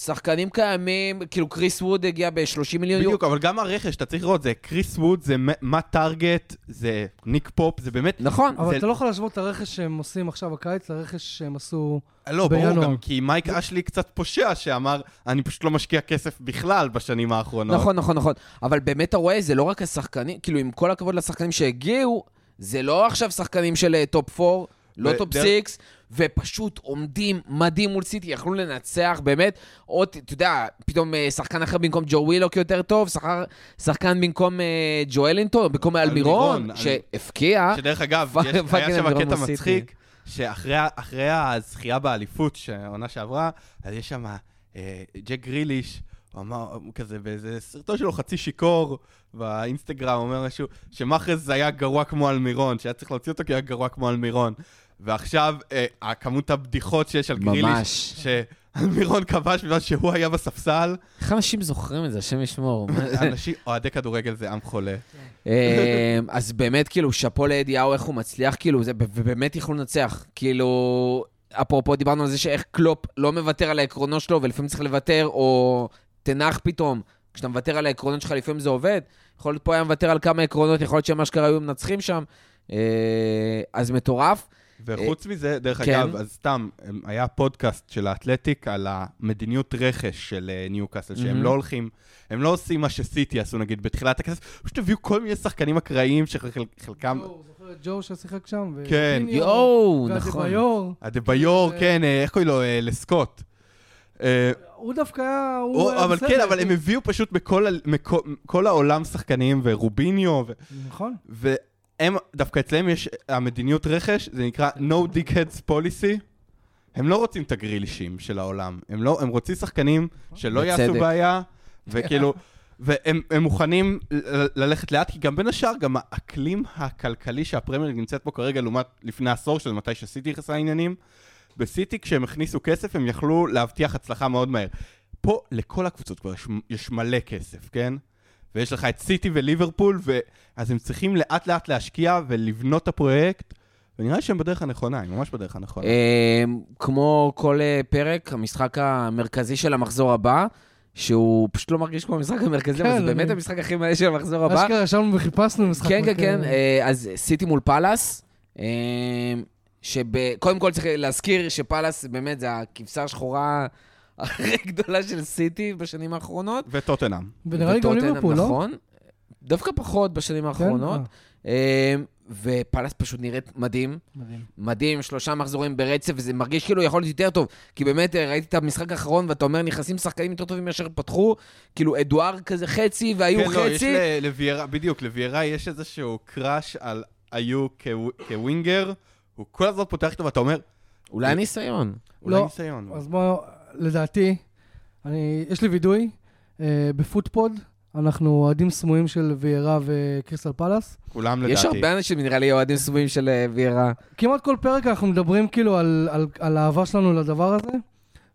שחקנים קיימים, כאילו, קריס ווד הגיע ב-30 מיליון יורו. בדיוק, אבל גם הרכש, אתה צריך לראות, זה קריס ווד, זה מאט טארגט, זה ניק פופ, זה באמת... נכון. אבל זה- אתה לא יכול להשוות את הרכש שהם עושים עכשיו בקיץ לרכש שהם עשו... לא, ברור בינואר. גם, כי מייק אשלי קצת פושע, שאמר, אני פשוט לא משקיע כסף בכלל בשנים האחרונות. נכון, נכון, נכון. אבל באמת אתה רואה, זה לא רק השחקנים, כאילו, עם כל הכבוד לשחקנים שהגיעו, זה לא עכשיו שחקנים של אה, top 4, לא top 6, ופשוט עומדים מדהים מול סיטי, יכלו לנצח, באמת. עוד, אתה יודע, פתאום אה, שחקן אחר במקום ג'ו ווילוק יותר טוב, שחר, שחקן במקום אה, ג'ואלינטון, במקום אלמירון, שהבקיע. שדרך אגב, יש- היה שם קטע מצחיק, שאחרי הזכייה באליפות, העונה שעברה, אז יש שם אה, ג'ק גריליש, הוא אמר, הוא כזה באיזה סרטון שלו חצי שיכור באינסטגרם, אומר משהו, שמאחז היה גרוע כמו אלמירון, שהיה צריך להוציא אותו כי היה גרוע כמו אלמירון. ועכשיו, אה, כמות הבדיחות שיש על גריליש, ממש. שאלמירון כבש בגלל שהוא היה בספסל, איך אנשים זוכרים את זה, השם ישמור. אנשים, אוהדי כדורגל זה עם חולה. אה, אז באמת, כאילו, שאפו לאדיהו, איך הוא מצליח, כאילו, זה, ובאמת יכלו לנצח. כאילו, אפרופו, דיברנו על זה שאיך קלופ לא מוותר על העקרונות שלו, ולפעמים צריך לוותר, או תנח פתאום. כשאתה מוותר על העקרונות שלך, לפעמים זה עובד. יכול להיות פה היה מוותר על כמה עקרונות, יכול להיות שהם אשכרה היו מנצחים שם. אה, אז מטורף. וחוץ מזה, דרך כן. אגב, אז סתם, היה פודקאסט של האתלטיק על המדיניות רכש של אה, ניוקאסל, שהם מהמם. לא הולכים, הם לא עושים מה שסיטי עשו נגיד בתחילת הכסף, פשוט הביאו כל מיני שחקנים אקראיים שחלקם... ג'ו, זוכר את ג'ו ששיחק שם? ו- כן. יואו, נכון. והדביור. הדה-ביור, אה, כן, אה, איך קוראים לו? אה, לסקוט. אה, הוא דווקא היה... הוא אבל בסדר. כן, אבל הם הביאו פשוט מכל מכל- כל העולם שחקנים, ורוביניו, ו- נכון. והם, דווקא אצלם יש המדיניות רכש, זה נקרא No Dickheads Policy. הם לא רוצים את הגרילישים של העולם. הם לא, הם רוצים שחקנים שלא בצדק. יעשו בעיה, וכאילו, והם הם מוכנים ללכת לאט, כי גם בין השאר, גם האקלים הכלכלי שהפרמייר נמצאת בו כרגע, לעומת לפני עשור, שזה מתי שסיטי נכנסה לעניינים, בסיטי כשהם הכניסו כסף, הם יכלו להבטיח הצלחה מאוד מהר. פה לכל הקבוצות כבר יש, יש מלא כסף, כן? ויש לך את סיטי וליברפול, ו... אז הם צריכים לאט לאט להשקיע ולבנות את הפרויקט, ונראה לי שהם בדרך הנכונה, הם ממש בדרך הנכונה. אה, כמו כל אה, פרק, המשחק המרכזי של המחזור הבא, שהוא פשוט לא מרגיש כמו המשחק המרכזי, אבל כן, זה באמת המשחק הכי מלא של המחזור הבא. אשכרה ישבנו וחיפשנו משחק. כן, כן, מרכז. כן. אה, אז סיטי מול פאלאס, אה, שקודם כל צריך להזכיר שפאלאס באמת זה הכבשה השחורה הכי גדולה של סיטי בשנים האחרונות. וטוטנאם. ונראה לי גם ליברפול, לא? נכון. דווקא פחות בשנים כן? האחרונות. אה, אה, ופאלאס פשוט נראית מדהים. מדהים. מדהים, שלושה מחזורים ברצף, וזה מרגיש כאילו יכול להיות יותר טוב. כי באמת, אה, ראיתי את המשחק האחרון, ואתה אומר, נכנסים שחקנים יותר טובים מאשר פתחו, כאילו אדואר כזה חצי, והיו כן, לא, יש חצי. ל- לוויירה, בדיוק, לוויירה יש איזשהו קראש על היו כו- כווינגר, הוא כל הזמן פותח איתו ואתה אומר, אולי ניסיון. אולי לא, ניסיון. אז בוא, לדעתי, אני, יש לי וידוי, אה, בפוטפוד, אנחנו אוהדים סמויים של ויירה וקריסטל פלאס. כולם לדעתי. יש הרבה אנשים, נראה לי, אוהדים סבובים של אה, ויירה. כמעט כל פרק אנחנו מדברים כאילו על, על, על האהבה שלנו לדבר הזה,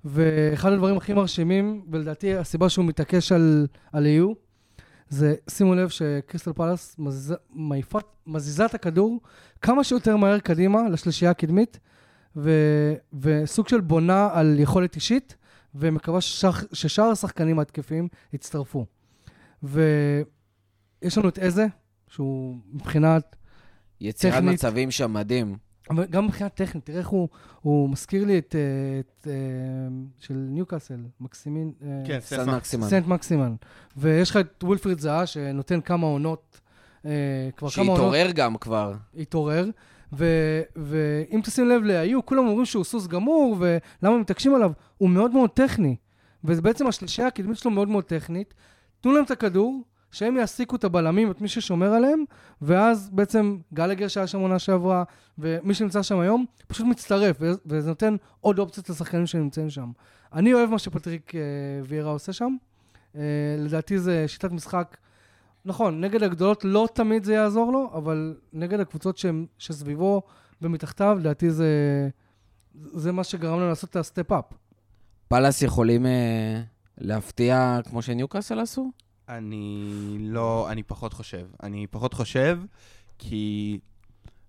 ואחד הדברים הכי מרשימים, ולדעתי הסיבה שהוא מתעקש על, על EU, זה, שימו לב שקריסטל פלאס מזיזה, מעיפה- מזיזה את הכדור כמה שיותר מהר קדימה לשלישייה הקדמית, ו, וסוג של בונה על יכולת אישית, ומקווה ששאר, ששאר השחקנים ההתקפיים יצטרפו. ויש לנו את איזה, שהוא מבחינת יצירת טכנית. מצבים שם מדהים. אבל גם מבחינה טכנית, תראה איך הוא, הוא מזכיר לי את, אה, את אה, של ניוקאסל, מקסימין, אה, כן, סן מקסימן. סנט מקסימן. ויש לך את וולפריד זהה, שנותן כמה עונות, כבר כמה עונות, שהתעורר גם כבר. התעורר. ואם תשים לב להיו, כולם אומרים שהוא סוס גמור, ולמה מתעקשים עליו? הוא מאוד מאוד טכני. וזה בעצם השלישייה הקדמית שלו מאוד מאוד טכנית. תנו להם את הכדור, שהם יעסיקו את הבלמים, את מי ששומר עליהם, ואז בעצם גלאגר שהיה שם עונה שעברה, ומי שנמצא שם היום, פשוט מצטרף, וזה נותן עוד אופציות לשחקנים שנמצאים שם. אני אוהב מה שפטריק אה, ויירה עושה שם. אה, לדעתי זה שיטת משחק, נכון, נגד הגדולות לא תמיד זה יעזור לו, אבל נגד הקבוצות שהם, שסביבו ומתחתיו, לדעתי זה, זה מה שגרם לנו לעשות את ה step-up. פאלאס יכולים אה, להפתיע כמו שניוקאסל עשו? אני לא, אני פחות חושב. אני פחות חושב, כי,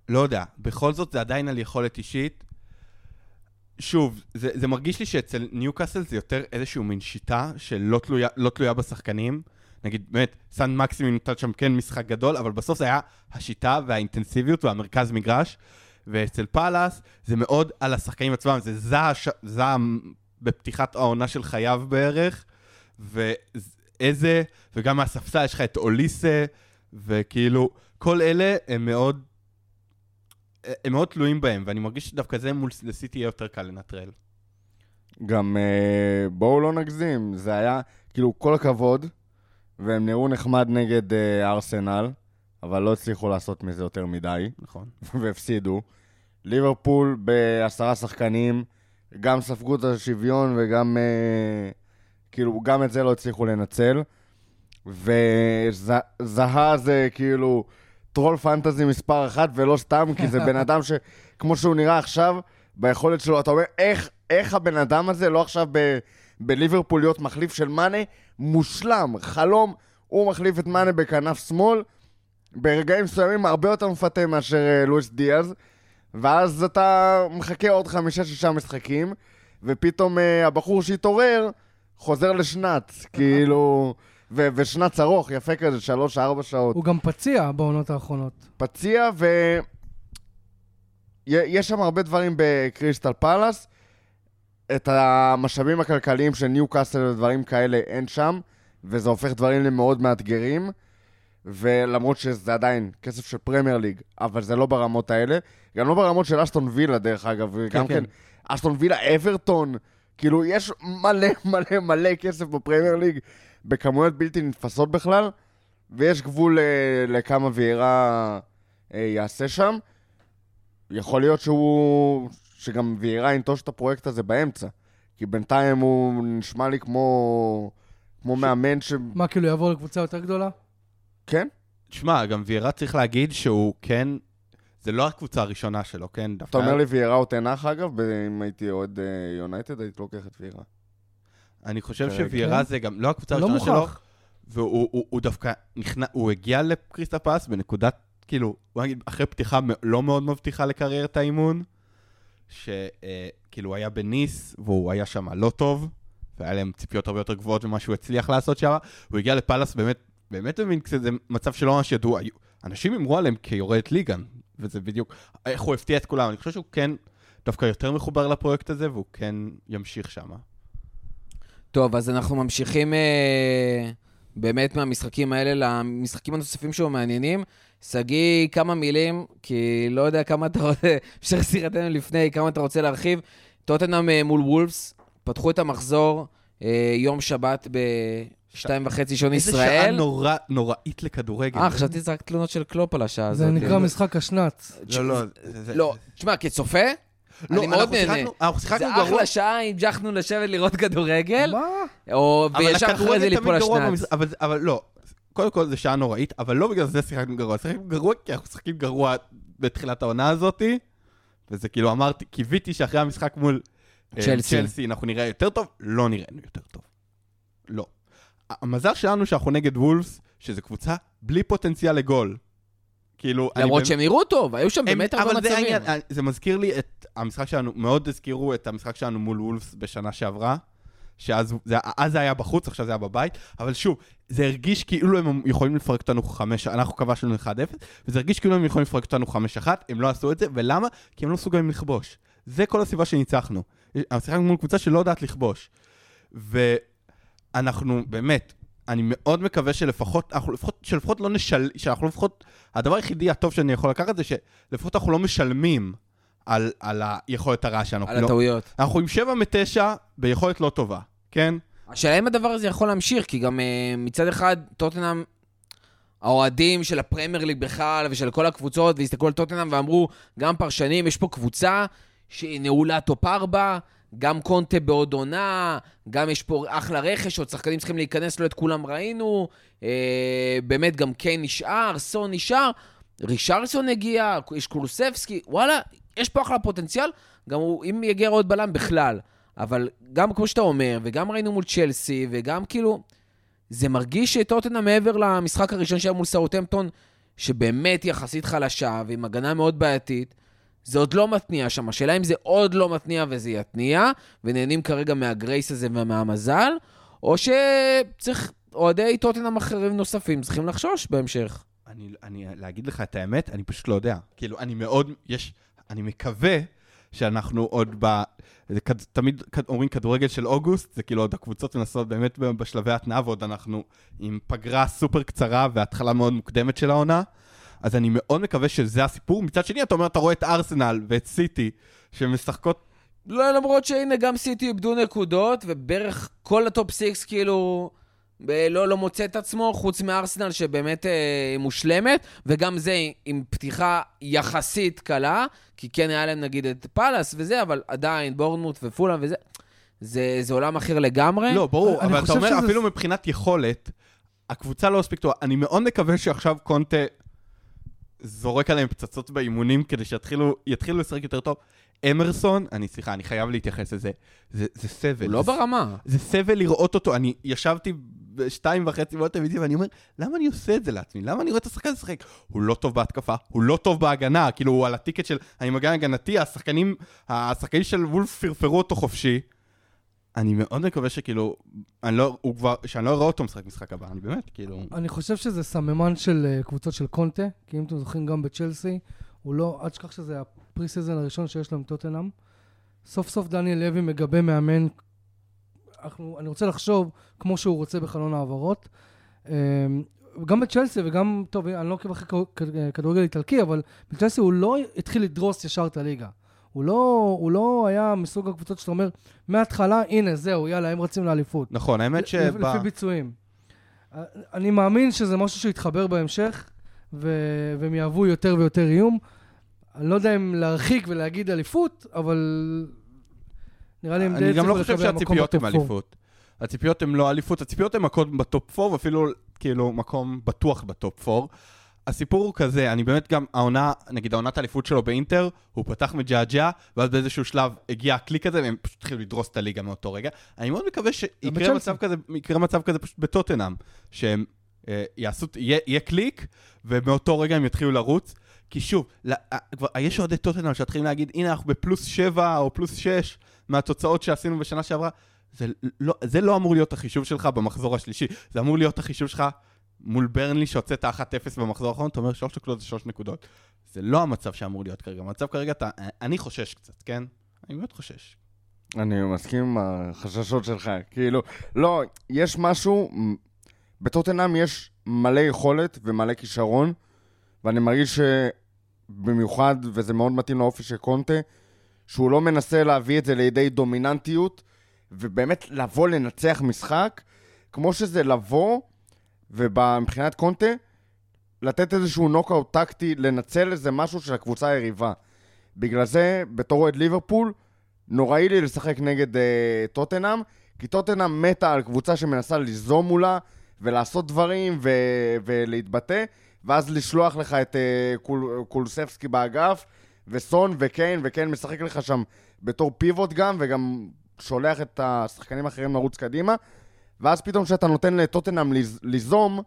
לא יודע, בכל זאת זה עדיין על יכולת אישית. שוב, זה, זה מרגיש לי שאצל ניוקאסל זה יותר איזשהו מין שיטה שלא תלויה, לא תלויה בשחקנים. נגיד, באמת, סן מקסימום נתן שם כן משחק גדול, אבל בסוף זה היה השיטה והאינטנסיביות והמרכז מגרש. ואצל פאלאס זה מאוד על השחקנים עצמם, זה זעם, זעם בפתיחת העונה של חייו בערך, ואיזה, וגם מהספסל יש לך את אוליסה, וכאילו, כל אלה הם מאוד, הם מאוד תלויים בהם, ואני מרגיש שדווקא זה מול לסיטי יהיה יותר קל לנטרל. גם אה, בואו לא נגזים, זה היה, כאילו, כל הכבוד, והם נראו נחמד נגד אה, ארסנל, אבל לא הצליחו לעשות מזה יותר מדי, נכון. והפסידו. ליברפול בעשרה שחקנים, גם ספגו את השוויון וגם אה, כאילו, גם את זה לא הצליחו לנצל. וזהה זה כאילו טרול פנטזי מספר אחת, ולא סתם, כי זה בן אדם שכמו שהוא נראה עכשיו, ביכולת שלו, אתה אומר, איך, איך הבן אדם הזה לא עכשיו ב, בליברפול להיות מחליף של מאנה? מושלם, חלום, הוא מחליף את מאנה בכנף שמאל, ברגעים מסוימים הרבה יותר מפתה מאשר אה, לואיס דיאז, ואז אתה מחכה עוד חמישה-שישה משחקים, ופתאום אה, הבחור שהתעורר חוזר לשנץ, כאילו... ו- ושנץ ארוך, יפה כזה, שלוש-ארבע שעות. הוא גם פציע בעונות האחרונות. פציע, ו... י- יש שם הרבה דברים בקריסטל פלאס. את המשאבים הכלכליים של ניו קאסל ודברים כאלה אין שם, וזה הופך דברים למאוד מאתגרים. ולמרות שזה עדיין כסף של פרמייר ליג, אבל זה לא ברמות האלה. גם לא ברמות של אשטון וילה, דרך אגב. גם כן, כן. אשטון וילה, אברטון, כאילו, יש מלא מלא מלא כסף בפרמייר ליג, בכמויות בלתי נתפסות בכלל, ויש גבול אה, לכמה ויירה אה, יעשה שם. יכול להיות שהוא... שגם ויירה ינטוש את הפרויקט הזה באמצע. כי בינתיים הוא נשמע לי כמו... כמו מאמן ש... מה, כאילו יעבור לקבוצה יותר גדולה? כן? תשמע, גם ויירה צריך להגיד שהוא כן... זה לא הקבוצה הראשונה שלו, כן? אתה דווקא... אומר לי ויירה הוא תנח אגב, אם הייתי אוהד אה, יונייטד, הייתי לוקח את ויירה. אני חושב. שוויירה זה גם לא הקבוצה הוא לא הראשונה שלו, מוכח. והוא הוא, הוא דווקא נכנע, הוא הגיע לקריסטל פלאס בנקודת, כאילו, בוא נגיד, אחרי פתיחה מ- לא מאוד מבטיחה לקריירת האימון, שכאילו הוא היה בניס, והוא היה שם לא טוב, והיה להם ציפיות הרבה יותר גבוהות ממה שהוא הצליח לעשות שם, הוא הגיע לפלאס באמת, באמת במין כזה מצב שלא ממש היו- אנשים אמרו עליהם כיורד ליגן, וזה בדיוק, איך הוא הפתיע את כולם, אני חושב שהוא כן דווקא יותר מחובר לפרויקט הזה, והוא כן ימשיך שם. טוב, אז אנחנו ממשיכים אה, באמת מהמשחקים האלה למשחקים הנוספים שהוא מעניינים. שגיא, כמה מילים, כי לא יודע כמה אתה רוצה, המשך שיחתנו לפני, כמה אתה רוצה להרחיב. טוטנאם אה, מול וולפס, פתחו את המחזור אה, יום שבת בשתיים וחצי שעון איזה שעה ישראל. נורא, נוראית לכדורגל. אה, חשבתי שזה רק תלונות של קלופ על השעה הזאת. זה נקרא משחק השנץ. לא, לא. זה- זה- לא, תשמע, כצופה, לא, אני מאוד אנחנו נהנה. אנחנו שיחקנו זה גרוע. אחלה שעה, המשכנו לשבת לראות כדורגל, מה? או וישר אחרי זה ליפול השנץ. אבל לא, קודם כל זה שעה נוראית, אבל לא בגלל זה שיחקנו גרוע, שיחקנו גרוע כי אנחנו משחקים גרוע בתחילת העונה הזאתי, וזה כאילו אמרתי, קיוויתי שאחרי המשחק מול אה, צ'לסי. צ'לסי אנחנו נראה יותר טוב, לא נראינו יותר טוב. לא. המזל שלנו שאנחנו נגד וולפס, שזו קבוצה בלי פוטנציאל לגול. כאילו, למרות שהם נראו טוב, היו שם באמת הרבה מצבים. אה, זה מזכיר לי את המשחק שלנו, מאוד הזכירו את המשחק שלנו מול וולפס בשנה שעברה, שאז זה, אז זה היה בחוץ, עכשיו זה היה בבית, אבל שוב, זה הרגיש כאילו הם יכולים לפרק אותנו חמש, אנחנו כבשנו 1-0, וזה הרגיש כאילו הם יכולים לפרק אותנו 5-1, הם לא עשו את זה, ולמה? כי הם לא מסוגלים לכבוש. זה כל הסיבה שניצחנו. שיחקנו מול קבוצה שלא יודעת לכבוש. ואנחנו, באמת, אני מאוד מקווה שלפחות, אנחנו לפחות, שלפחות לא נשל... שאנחנו לפחות, הדבר היחידי הטוב שאני יכול לקחת זה שלפחות אנחנו לא משלמים על, על היכולת הרעה שלנו. על לא, הטעויות. אנחנו עם 7 מ-9 ביכולת לא טובה, כן? השאלה אם הדבר הזה יכול להמשיך, כי גם uh, מצד אחד, טוטנאם, האוהדים של הפרמייר ליג בכלל ושל כל הקבוצות, והסתכלו על טוטנאם ואמרו, גם פרשנים, יש פה קבוצה שהיא נעולה top 4, גם קונטה בעוד עונה, גם יש פה אחלה רכש, עוד שחקנים צריכים להיכנס, לא את כולם ראינו, uh, באמת גם קיין נשאר, סון נשאר, רישרסון הגיע, יש קולוסבסקי, וואלה, יש פה אחלה פוטנציאל, גם הוא, אם יגיע עוד בלם בכלל. אבל גם כמו שאתה אומר, וגם ראינו מול צ'לסי, וגם כאילו, זה מרגיש שטוטנה מעבר למשחק הראשון שהיה מול סאוטהמפטון, שבאמת יחסית חלשה, ועם הגנה מאוד בעייתית, זה עוד לא מתניע שם. השאלה אם זה עוד לא מתניע וזה יתניע, ונהנים כרגע מהגרייס הזה ומהמזל, או שצריך, אוהדי טוטנאם אחרים נוספים צריכים לחשוש בהמשך. אני, אני, להגיד לך את האמת, אני פשוט לא יודע. כאילו, אני מאוד, יש, אני מקווה שאנחנו עוד ב... תמיד אומרים כדורגל של אוגוסט, זה כאילו עוד הקבוצות מנסות באמת בשלבי התנעה, ועוד אנחנו עם פגרה סופר קצרה והתחלה מאוד מוקדמת של העונה. אז אני מאוד מקווה שזה הסיפור. מצד שני, אתה אומר, אתה רואה את ארסנל ואת סיטי, שמשחקות... לא, למרות שהנה גם סיטי איבדו נקודות, ובערך כל ה top six כאילו לא, לא מוצא את עצמו, חוץ מארסנל שבאמת אה, מושלמת, וגם זה עם פתיחה יחסית קלה, כי כן היה להם נגיד את פאלאס וזה, אבל עדיין בורנמוט ופולאם וזה. זה, זה עולם אחר לגמרי. לא, ברור, אבל אתה אומר, שזה- אפילו מבחינת יכולת, הקבוצה לא מספיק טובה. אני מאוד מקווה שעכשיו קונטה זורק עליהם פצצות באימונים כדי שיתחילו יתחילו לשחק יותר טוב. אמרסון, אני סליחה, אני חייב להתייחס לזה. זה, זה סבל. הוא לא זה, ברמה. זה סבל לראות אותו. אני ישבתי בשתיים וחצי בעוד טלוויזיה ואני אומר, למה אני עושה את זה לעצמי? למה אני רואה את השחקן לשחק? הוא לא טוב בהתקפה, הוא לא טוב בהגנה, כאילו הוא על ה ticket של אני מגן הגנתי, השחקנים, השחקנים של וולבס פרפרו אותו חופשי. אני מאוד מקווה שכאילו, אני לא, הוא כבר, שאני לא אראה אותו משחק משחק הבא, אני באמת, כאילו... אני חושב שזה סממן של אה, קבוצות של קונטה, כי אם אתם זוכרים גם בצ'לסי, הוא לא, אל תשכח שזה ה pre-season הראשון שיש לו עם טוטנאם. סוף סוף דניאל לוי מגבה מאמן, אנחנו, אני רוצה לחשוב כמו שהוא רוצה בחלון העברות. אה, גם בצ'לסי וגם, טוב, אני לא עוקב אחרי כדורגל איטלקי, אבל בצ'לסי הוא לא התחיל לדרוס ישר את הליגה. הוא לא, הוא לא היה מסוג הקבוצות שאתה אומר, מההתחלה, הנה, זהו, יאללה, הם רצים לאליפות. נכון, האמת שבא... לפי ביצועים. אה, אני מאמין שזה משהו שיתחבר בהמשך, ו- והם יהוו יותר ויותר איום. אני לא יודע אם להרחיק ולהגיד אליפות, אבל נראה לי הם די אני גם לא הצליחו חושב לקבל מקום שהציפיות הן ב top four. אליפות. הציפיות הן לא אליפות, הציפיות הן מקום ב top 4, ואפילו כאילו מקום בטוח ב top 4. הסיפור הוא כזה, אני באמת גם, העונה, נגיד העונת האליפות שלו באינטר, הוא פתח מג'עג'ע, ואז באיזשהו שלב הגיע הקליק הזה, והם פשוט התחילו לדרוס את הליגה מאותו רגע. אני מאוד מקווה שיקרה. מצב כזה, יקרה מצב כזה פשוט בטוטנאם, שהם אה, יעשו, יהיה, יהיה קליק, ומאותו רגע הם יתחילו לרוץ. כי שוב, לא, אה, כבר, יש אוהדי טוטנאם שמתחילים להגיד, הנה אנחנו בפלוס 7 או פלוס 6 מהתוצאות שעשינו בשנה שעברה. זה לא, זה לא אמור להיות החישוב שלך במחזור השלישי, זה אמור להיות החישוב שלך מול ברנלי שהוצאת 1-0 במחזור האחרון, אתה אומר 3 נקודות זה 3 נקודות. זה לא המצב שאמור להיות כרגע, המצב כרגע, אתה, אני חושש קצת, כן? אני באמת חושש. אני מסכים עם החששות שלך. כאילו, לא, יש משהו, בטוטנאם יש מלא יכולת ומלא כישרון, ואני מרגיש שבמיוחד, וזה מאוד מתאים לאופי של קונטה, שהוא לא מנסה להביא את זה לידי דומיננטיות, ובאמת לבוא לנצח משחק, כמו שזה לבוא, ומבחינת קונטה, לתת איזשהו נוקאוט טקטי, לנצל איזה משהו של הקבוצה היריבה. בגלל זה, בתור אוהד ליברפול, נוראי לי לשחק נגד אה, טוטנאם, כי טוטנאם מתה על קבוצה שמנסה ליזום מולה ולעשות דברים ו- ולהתבטא, ואז לשלוח לך את אה, קול- קולספסקי באגף, וסון וקיין, וקיין משחק לך שם בתור פיבוט גם, וגם שולח את השחקנים האחרים לרוץ קדימה, ואז פתאום כשאתה נותן לטוטנאם ליז- ליזום,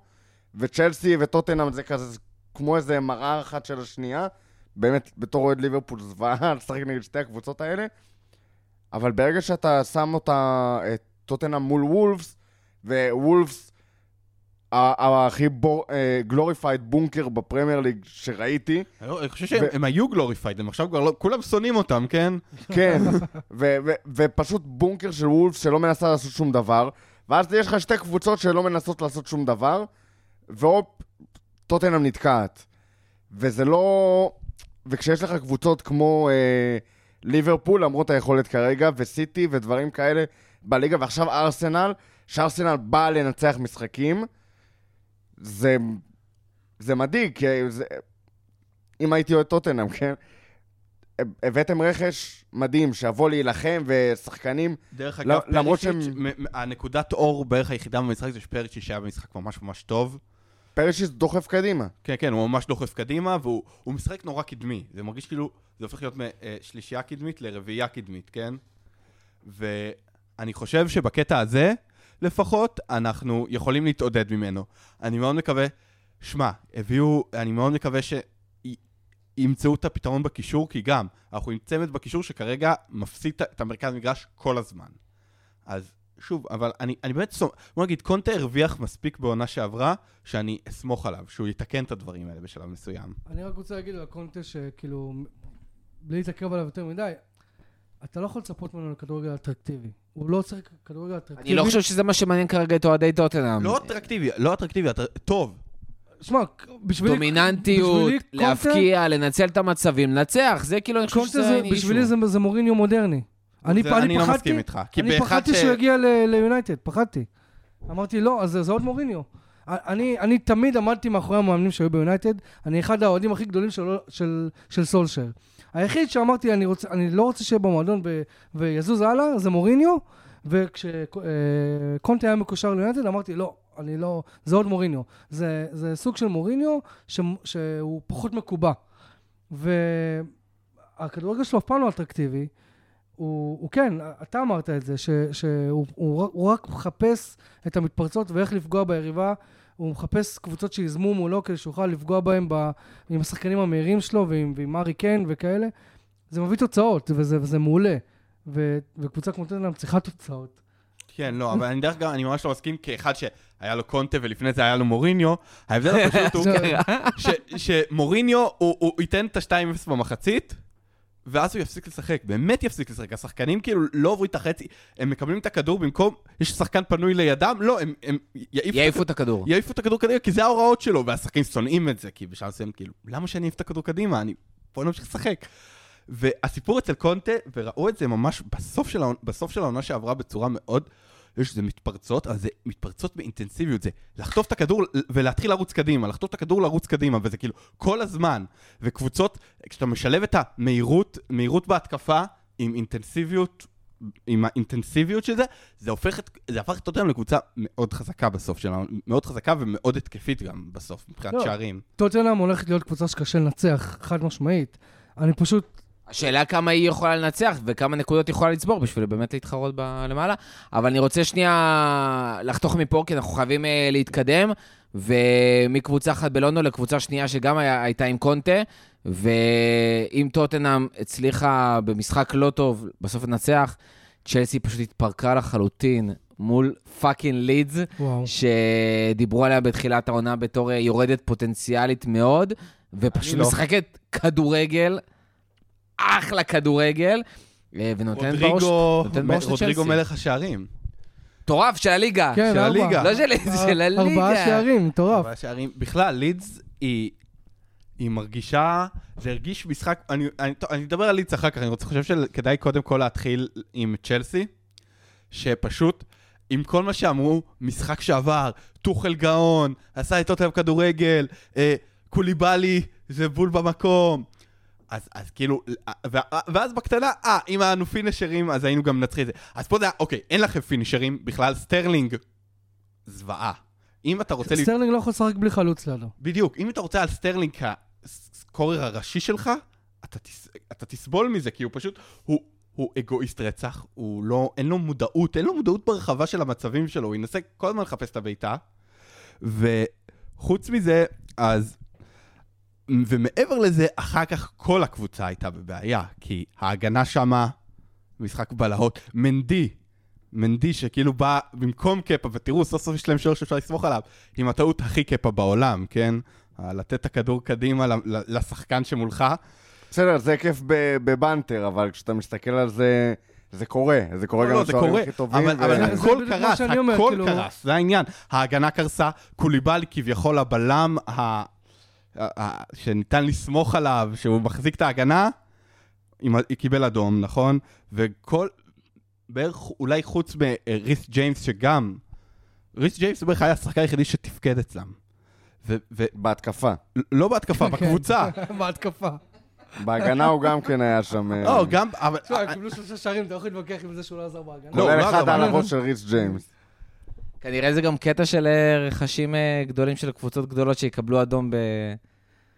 וצ'לסי וטוטנאם זה כזה כמו איזה מראה אחת של השנייה, באמת, בתור אוהד ליברפול זוועה לשחק נגד שתי הקבוצות האלה, אבל ברגע שאתה שם אותה, את טוטנאם מול וולפס, ווולפס, הכי glorified בונקר בפרמייר ליג שראיתי, אני לא- חושב שהם הם היו glorified, הם עכשיו כבר לא, כולם שונאים אותם, כן? כן, ופשוט בונקר של וולפס שלא מנסה לעשות שום דבר, ואז יש לך שתי קבוצות שלא מנסות לעשות שום דבר, והופ, טוטנאם נתקעת. וזה לא... וכשיש לך קבוצות כמו אה, ליברפול, למרות היכולת כרגע, וסיטי ודברים כאלה בליגה, ועכשיו ארסנל, שארסנל באה לנצח משחקים, זה, זה מדאיג, כי זה, אם הייתי אוהד טוטנאם, כן? הבאתם רכש מדהים, שיבוא להילחם, ושחקנים... דרך לא- אגב, למרות פרישיץ', שהם- הנקודת אור בערך היחידה במשחק זה שפריצ'י שהיה במשחק ממש ממש טוב. פרשיס דוחף קדימה. כן, כן, הוא ממש דוחף קדימה, והוא הוא משחק נורא קדמי. זה מרגיש כאילו, זה הופך להיות משלישייה קדמית לרביעייה קדמית, כן? ואני חושב שבקטע הזה, לפחות, אנחנו יכולים להתעודד ממנו. אני מאוד מקווה, שמע, הביאו, אני מאוד מקווה שימצאו את הפתרון בקישור, כי גם, אנחנו עם צמד בקישור שכרגע מפסיד את- המרכז מגרש כל הזמן. אז שוב, אבל אני, אני באמת, סומ- בוא נגיד, קונטה הרוויח מספיק בעונה שעברה, שאני אסמוך עליו, שהוא יתקן את הדברים האלה בשלב מסוים. אני רק רוצה להגיד על הקונטה שכאילו, בלי להתעכב עליו יותר מדי, אתה לא יכול לצפות ממנו לכדורגל אטרקטיבי. הוא לא צריך כדורגל אטרקטיבי. אני לא חושב שזה מה שמעניין כרגע את אוהדי טוטנאם. לא אטרקטיבי, לא אטרקטיבי, אטר... טוב. שמע, בשבילי... דומיננטיות, להפקיע, לנצל את המצבים, לנצח, זה כאילו, אני חושב שזה בשבילי. זה, מוריניו מודרני. אני, לא פחדתי, מסכים איתך. אני פחדתי. שהוא יגיע ל- ליונייטד, פחדתי. אמרתי, לא, אז זה, זה עוד מוריניו. אני, אני תמיד עמדתי מאחורי המאמנים שהיו ביונייטד, אני אחד האוהדים הכי גדולים של, של, של סולשר. היחיד שאמרתי, אני, רוצה, אני לא רוצה שיהיה במועדון ו, ויזוז הלאה, זה מוריניו, וכשקונטה היה מקושר ליונטד, אמרתי, לא, אני לא, זה עוד מוריניו. זה, זה סוג של מוריניו ש, שהוא פחות מקובע. והכדורגל שלו אף פעם לא אטרקטיבי. הוא, הוא כן, אתה אמרת את זה, ש, שהוא הוא, הוא רק מחפש את המתפרצות ואיך לפגוע ביריבה. הוא מחפש קבוצות שיזמו מולו כדי שיוכל לפגוע בהם ב, עם השחקנים המהירים שלו ועם, ועם ארי קיין וכאלה. זה מביא תוצאות, וזה, וזה מעולה. ו, וקבוצה כמו טנאם צריכה תוצאות. כן, לא, אבל אני דרך אגב, אני ממש לא מסכים, כאחד שהיה לו קונטה ולפני זה היה לו מוריניו, ההבדל הפשוט הוא שמוריניו, הוא ייתן את ה-2-0 במחצית, ואז הוא יפסיק לשחק, באמת יפסיק לשחק. השחקנים כאילו לא עוברים את החצי, הם מקבלים את הכדור במקום, יש שחקן פנוי לידם, לא, הם הם יעיפו יעיפו את הכדור. יעיפו את הכדור קדימה, כי זה ההוראות שלו, והשחקנים שונאים את זה, כי בשלב מסוים, כאילו, למה שאני אעיף את הכדור קדימה? אני... בוא נמשיך לשחק. והסיפור אצל קונטה, וראו את זה ממש בסוף של, העונה, בסוף של העונה שעברה בצורה מאוד, יש איזה מתפרצות, אבל זה מתפרצות באינטנסיביות, זה לחטוף את הכדור ולהתחיל לרוץ קדימה, לחטוף את הכדור לרוץ קדימה, וזה כאילו כל הזמן. וקבוצות, כשאתה משלב את המהירות, מהירות בהתקפה עם אינטנסיביות, עם האינטנסיביות של זה, זה הופך את, זה הפך את אותם לקבוצה מאוד חזקה בסוף שלה, מאוד חזקה ומאוד התקפית גם בסוף, מבחינת לא. שערים. טוטנאם הולכת להיות קבוצה שקשה לנצח, חד משמעית. אני פשוט, השאלה כמה היא יכולה לנצח וכמה נקודות היא יכולה לצבור בשביל באמת להתחרות ב- למעלה. אבל אני רוצה שנייה לחתוך מפה, כי אנחנו חייבים אה, להתקדם. ומקבוצה אחת בלונדון לקבוצה שנייה שגם היה, הייתה עם קונטה, ואם טוטנאם הצליחה במשחק לא טוב, בסוף לנצח, צ'לסי פשוט התפרקה לחלוטין מול fucking לידס. שדיברו עליה בתחילת העונה בתור אה, יורדת פוטנציאלית מאוד, ופשוט אני לא. משחקת כדורגל, אחלה כדורגל, אה, ונותנת בראש, רודריגו, רודריגו. מלך השערים. מטורף של הליגה. כן, של ארבע. הליגה. לא של לידס, של הליגה. ארבעה שערים, מטורף. ארבעה שערים. בכלל, לידס היא, היא מרגישה, זה הרגיש משחק, אני, אני, טוב, אני אדבר על לידס אחר כך, אני רוצה, חושב שכדאי קודם כל להתחיל עם צ'לסי, שפשוט, עם כל מה שאמרו, משחק שעבר, טוחל גאון, עשה את אותם כדורגל, אה, קוליבאלי, זה בול במקום. אז, אז כאילו, ואז בקטנה, אה, אם היה לנו פינישרים, אז היינו גם מנצחים את זה. אז פה זה היה, אוקיי, אין לכם פינישרים, בכלל סטרלינג, זוועה. אם אתה רוצה... סטרלינג לא יכול לשחק בלי חלוץ לידו. בדיוק, אם אתה רוצה על סטרלינג כ scorer הראשי שלך, אתה, תס, אתה תסבול מזה, כי הוא פשוט, הוא, הוא אגואיסט רצח, הוא לא, אין לו מודעות, אין לו מודעות ברחבה של המצבים שלו, הוא ינסה כל הזמן לחפש את הבעיטה. וחוץ מזה, אז... ומעבר לזה, אחר כך כל הקבוצה הייתה בבעיה, כי ההגנה שמה, משחק בלהות, מנדי, מנדי שכאילו בא במקום קפה, ותראו, סוף סוף יש להם שוער שאפשר לסמוך עליו, עם הטעות הכי קפה בעולם, כן? לתת את הכדור קדימה לשחקן שמולך. בסדר, זה כיף ב- בבנטר, אבל כשאתה מסתכל על זה, זה קורה. זה קורה לא, גם לא, זה לשוערים הכי טובים. אבל, ו- אבל זה הכל קרס, הכל כאילו- קרס, זה העניין. ההגנה קרסה, קוליבאלי כביכול הבלם ה... שניתן לסמוך עליו, שהוא מחזיק את ההגנה, עם ה- קיבל אדום, נכון? וכל... בערך אולי חוץ מריס ג'יימס שגם... ריס ג'יימס בערך היה השחקן היחידי שתפקד אצלם. ו- ו- בהתקפה. לא בהתקפה, כן. בקבוצה. בהתקפה. בהגנה הוא גם כן היה שם... אה, לא, גם... אבל... תשמע, הם קיבלו שלושה שערים, אתה יכול להתווכח עם זה שהוא לא עזר בהגנה. לא, כולל לא, אחד על הראש של ריס ג'יימס. כנראה זה גם קטע של אה, רכשים אה, גדולים של קבוצות גדולות שיקבלו אדום ב...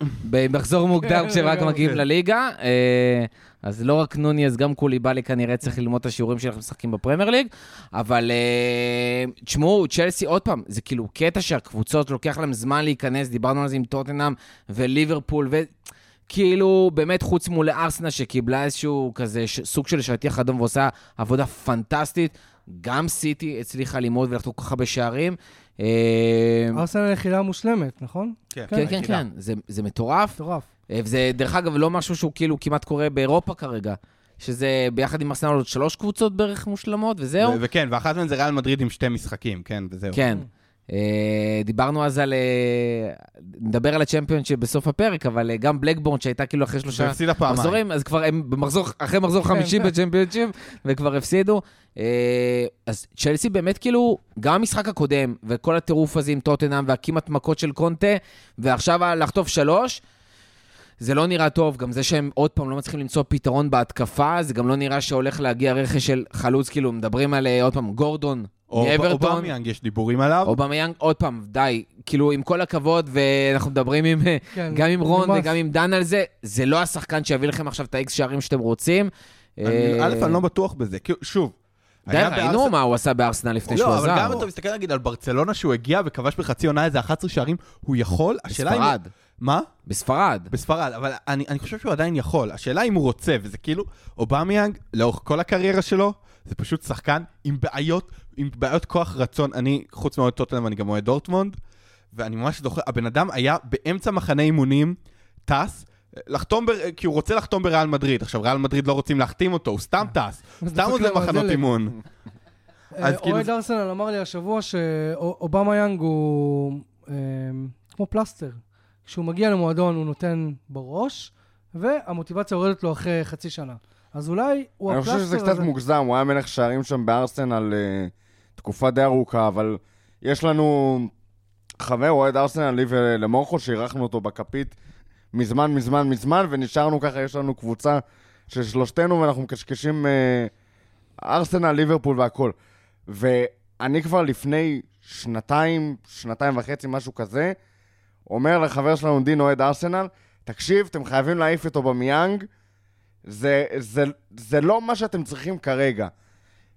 במחזור מוקדם כשהם רק מגיעים כן. לליגה. אה, אז לא רק נוני, אז גם קוליבאלי כנראה צריך ללמוד את השיעורים שלכם משחקים בפרמייר ליג. אבל תשמעו, צ'לסי, עוד פעם, זה כאילו קטע שהקבוצות לוקח להם זמן להיכנס, דיברנו על זה עם טוטנאם וליברפול, וכאילו, באמת חוץ מול ארסנה שקיבלה איזשהו כזה ש- סוג של שטיח אדום ועושה עבודה פנטסטית, גם סיטי הצליחה ללמוד ולחתוך כל כך הרבה שערים. אה, ארסנל היחידה המושלמת, נכון? כן, כן, היחידה. כן, זה, זה מטורף. מטורף. אה, וזה, דרך אגב, לא משהו שהוא כאילו כמעט קורה באירופה כרגע. שזה ביחד עם ארסנל עוד שלוש קבוצות בערך מושלמות, וזהו. וכן, ואחת מהן זה ריאל מדריד עם שתי משחקים, כן, וזהו. כן. אה, דיברנו אז על... אה, נדבר על הצ'מפיונשיפ בסוף הפרק, אבל אה, גם בלקבורן שהייתה כאילו אחרי שלושה והפסידה פעמיים. מחזורים, אז כבר הם במחזור, אחרי מחזור חמישי בצ'מפיונשיפ, וכבר הפסידו. אז צ'לסי באמת כאילו, גם המשחק הקודם, וכל הטירוף הזה עם טוטנאם, והכמעט מכות של קונטה, ועכשיו לחטוף שלוש, זה לא נראה טוב, גם זה שהם עוד פעם לא מצליחים למצוא פתרון בהתקפה, זה גם לא נראה שהולך להגיע רכש של חלוץ, כאילו, מדברים על עוד פעם גורדון או מאברטון. אובמיאנג, יש דיבורים עליו. אובמיאנג, עוד פעם, די, כאילו, עם כל הכבוד, ואנחנו מדברים עם, כן, גם עם רון נמאס. וגם עם דן על זה, זה לא השחקן שיביא לכם עכשיו את האיקס שערים שאתם רוצים. אני- אה, א', אני לא בטוח בזה. שוב. די, ראינו בארסנל- מה הוא עשה בארסנל לפני שהוא לא, אבל. גם אתה מסתכל נגיד על ברצלונה שהוא הגיע וכבש בחצי עונה איזה 11 שערים, הוא יכול, השאלה אם... בספרד, מה? בספרד. בספרד, אבל אני, אני חושב שהוא עדיין יכול. השאלה אם הוא רוצה, וזה כאילו, אובמיאנג, לאורך כל הקריירה שלו, זה פשוט שחקן עם בעיות, עם בעיות כוח רצון. אני, חוץ מאוהד טוטנאם, אני גם אוהד דורטמונד, ואני ממש זוכר, הבן אדם היה באמצע מחנה אימונים, טס, לחתום, ב, כי הוא רוצה לחתום בריאל מדריד. עכשיו, ריאל מדריד לא רוצים להחתים אותו, הוא סתם טס, סתם דפק עוזב להם על מחנות הדלת. אימון. אה, כאילו אוהד ארסנל אמר לי השבוע שאובמיאנג הוא אה, כמו פלסטר. כשהוא מגיע למועדון הוא נותן בראש, והמוטיבציה יורדת לו אחרי חצי שנה. אז אולי הוא אני הפלסטר חושב הזה. שזה קצת מוגזם, הוא היה מלך שערים שם בארסנל אה, תקופה די ארוכה, אבל יש לנו חבר, אוהד ארסנל, לי ולמורכו, שאירחנו אותו בכפית מזמן, מזמן, מזמן, ונשארנו ככה, יש לנו קבוצה של שלושתנו, ואנחנו מקשקשים אה, ארסנל, ליברפול והכל. ואני כבר לפני שנתיים, שנתיים וחצי, משהו כזה, אומר לחבר שלנו, דין אוהד ארסנל, תקשיב, אתם חייבים להעיף את אובמיאנג, זה, זה, זה לא מה שאתם צריכים כרגע.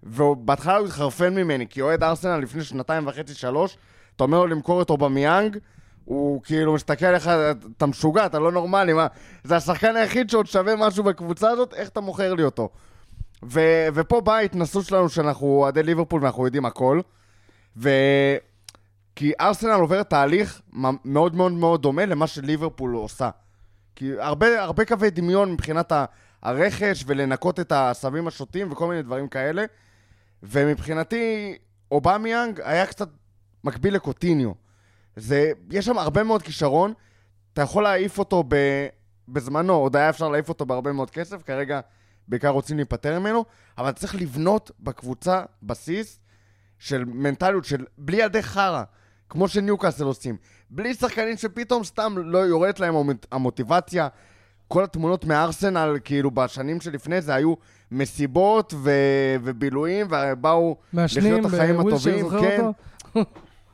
ובהתחלה הוא התחרפן ממני, כי אוהד ארסנל לפני שנתיים וחצי, שלוש, אתה אומר לו למכור את אובמיאנג, הוא כאילו מסתכל עליך, אתה משוגע, אתה לא נורמלי, מה? זה השחקן היחיד שעוד שווה משהו בקבוצה הזאת, איך אתה מוכר לי אותו? ו, ופה באה ההתנסות שלנו שאנחנו אוהדי ליברפול ואנחנו יודעים הכל. ו... כי ארסנל עובר תהליך מאוד מאוד מאוד דומה למה שליברפול עושה. כי הרבה, הרבה קווי דמיון מבחינת הרכש ולנקות את העשבים השוטים וכל מיני דברים כאלה. ומבחינתי, אובמיאנג היה קצת מקביל לקוטיניו. זה, יש שם הרבה מאוד כישרון, אתה יכול להעיף אותו ב, בזמנו, עוד היה אפשר להעיף אותו בהרבה מאוד כסף, כרגע בעיקר רוצים להיפטר ממנו, אבל צריך לבנות בקבוצה בסיס של מנטליות של בלי ילדי חרא, כמו שניוקאסל עושים. בלי שחקנים שפתאום סתם לא יורדת להם המוט- המוטיבציה. כל התמונות מארסנל, כאילו, בשנים שלפני זה היו מסיבות ו- ובילויים, ובאו לחיות את החיים הטובים, כן.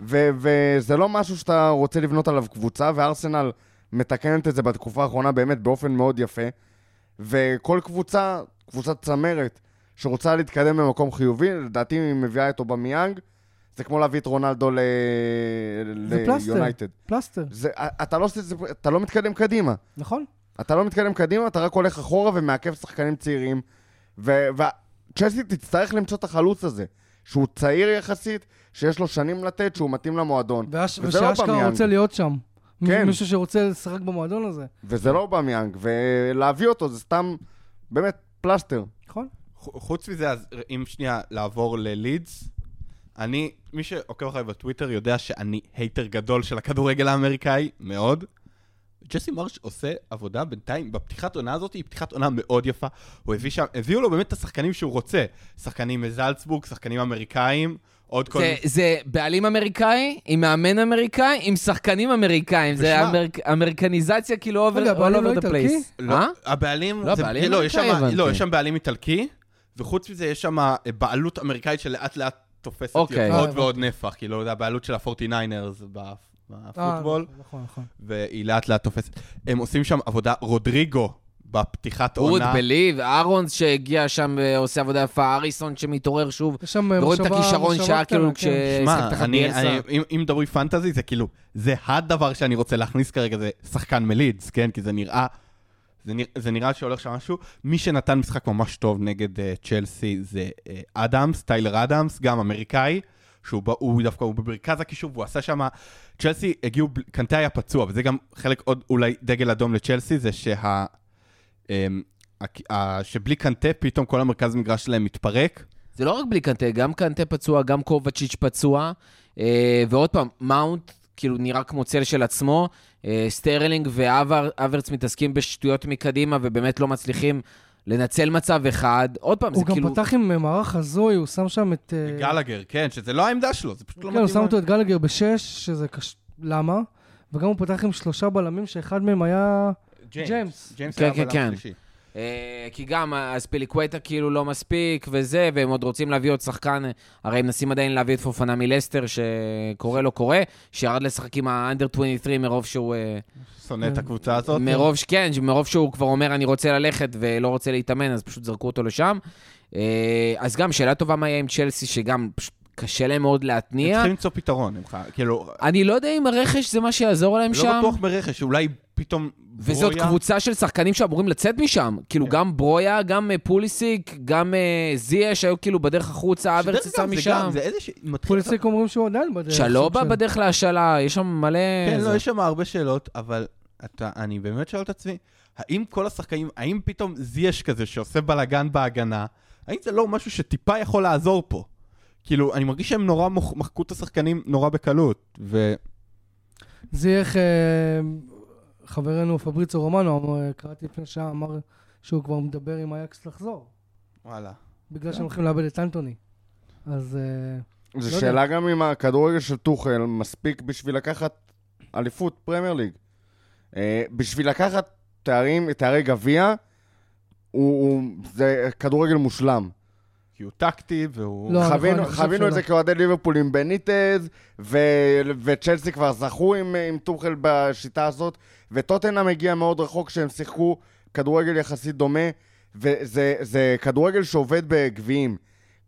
ו- וזה לא משהו שאתה רוצה לבנות עליו קבוצה, וארסנל מתקנת את זה בתקופה האחרונה באמת באופן מאוד יפה. וכל קבוצה, קבוצת צמרת, שרוצה להתקדם במקום חיובי, לדעתי היא מביאה את אובמיאנג, זה כמו להביא את רונלדו ל- זה פלסטר. ליונייטד. פלסטר, זה, אתה, לא, אתה לא מתקדם קדימה. נכון? אתה לא מתקדם קדימה, אתה רק הולך אחורה ומעכב שחקנים צעירים. וצ'לסי תצטרך למצוא את החלוץ הזה, שהוא צעיר יחסית, שיש לו שנים לתת, שהוא מתאים למועדון. ואש- וזה לא ושאשכרה אובמיאנג. רוצה להיות שם. כן. מישהו שרוצה לשחק במועדון הזה, וזה לא אובמיאנג, ולהביא אותו זה סתם, באמת, פלסטר. נכון? ח- חוץ מזה, אז אם שנייה לעבור ללידס, אני, מי שעוקב אחריי בטוויטר יודע שאני hater גדול של הכדורגל האמריקאי, מאוד. ג'סי מרש עושה עבודה בינתיים, בפתיחת עונה הזאת היא פתיחת עונה מאוד יפה. הוא הביא שם, הביאו לו באמת את השחקנים שהוא רוצה. שחקנים מזלצבורג, שחקנים אמריקאים, עוד כל... זה, זה בעלים אמריקאי, עם מאמן אמריקאי, עם שחקנים אמריקאים. זה ושמע- אמריק, אמריקניזציה כאילו הבעלים לא איטלקי? place. לא, מה? הבעלים... לא, זה- הבעלים לא, יש שם-. לא, יש שם בעלים איטלקי, וחוץ מזה יש שם אה, בעלות אמריקאית שלאט לאט תופסת אוקיי. עוד אה, ועוד נפח. כאילו, זה הבעלות של ה-49ers בפוטבול. אה, נכון, נכון. והיא לאט לאט תופסת. הם עושים שם עבודה, רודריגו בפתיחת עונה. בליב, אהרונס שהגיע שם ועושה עבודה יפה, אריסון שמתעורר שוב. יש שם אה, ורואים את מושבה- הכישרון שהיה כאילו קטנה, כש... כן. שמע, שחק תחת. אני, אם, אם מדברים פנטזי, זה כאילו, זה הדבר שאני רוצה להכניס כרגע, זה שחקן מלידס, כן? כי זה נראה, זה נראה, זה נראה שהולך שם משהו. מי שנתן משחק ממש טוב נגד uh, צ'לסי זה uh, אדמס, טיילר אדמס, גם אמריקאי, שהוא בא- הוא דווקא, הוא במרכז הקישור, והוא עשה שם, צ'לסי הגיעו, קנטה היה פצוע, וזה גם חלק עוד אולי דגל אדום לצ'לסי, זה שה... אמ, ה- ה- שבלי קנטה, פתאום כל המרכז מגרש שלהם מתפרק. זה לא רק בלי קנטה, גם קנטה פצוע, גם קובצ'יץ' פצוע, אה, ועוד פעם, מאונט כאילו נראה כמו צל של עצמו, אה, סטרלינג והברץ מתעסקים בשטויות מקדימה ובאמת לא מצליחים לנצל מצב אחד. עוד פעם, זה הוא גם כאילו... פתח עם אה, מערך הזוי, הוא שם שם את... אה, גלגר, כן, שזה לא העמדה שלו, זה פשוט לא כן, מתאים. הוא שם. אותו את גלגר בשש, שזה קש... למה? וגם הוא פתח עם שלושה בלמים, שאחד מהם היה... ג'יימס. ג'יימס כן, היה כן, הבלם כן. השלישי. אה, כי גם הספיליקווטה כאילו לא מספיק וזה, והם עוד רוצים להביא עוד שחקן, הרי הם מנסים עדיין להביא את פופנה מלסטר, שקורה לא קורה, שירד לשחק עם האנדר 23 מרוב שהוא... אה, שונא את הקבוצה הזאת. מרוב, כן, מרוב שהוא כבר אומר אני רוצה ללכת ולא רוצה להתאמן, אז פשוט זרקו אותו לשם. אה, אז גם, שאלה טובה מה יהיה עם צ'לסי, שגם פשוט קשה להם מאוד הם להתניע. צריכים למצוא פתרון. הם ח- כאילו, אני לא יודע אם הרכש זה מה שיעזור להם שם. לא בטוח ברכש, אולי פתאום וזאת ברויה- קבוצה של שחקנים שאמורים לצאת משם. כאילו, כן. גם ברויה, גם אה, פוליסיק, גם אה, זיה, שהיו כאילו בדרך החוצה, אברץ שדרך יצא אגב, זה משם. גם, זה איזה ש... פוליסיק אומרים שהוא עדיין בדרך. שלובה בדרך להשאלה, יש שם מלא... כן, זה. לא, יש שם הרבה שאלות, אבל אתה, אני באמת שואל את עצמי, האם כל השחקנים, האם פתאום זייש כזה שעושה בלאגן בהגנה, האם זה לא משהו שטיפה יכול לעזור פה? כאילו, אני מרגיש שהם נורא מוח- מחקו את השחקנים נורא בקלות, ו... זייח, אה, חברנו פבריצו רומנו, אמר- קראתי לפני שעה, אמר שהוא כבר מדבר עם אייקס לחזור, וואלה. בגלל שהם הולכים לאבד את אנטוני. אז אה, זו לא שאלה גם אם הכדורגל של טוחל מספיק בשביל לקחת אליפות פרמייר ליג. אה, בשביל לקחת תארים, תארי גביע, הוא, הוא, זה כדורגל מושלם. כי הוא טקטי, והוא... לא, נכון, חווינו, חושב חווינו את. זה כאוהדי ליברפול עם בניטז, ו... וצ'לסי כבר זכו עם, עם טוחל בשיטה הזאת, וטוטנאם הגיע מאוד רחוק שהם שיחקו כדורגל יחסית דומה, וזה זה כדורגל שעובד בגביעים.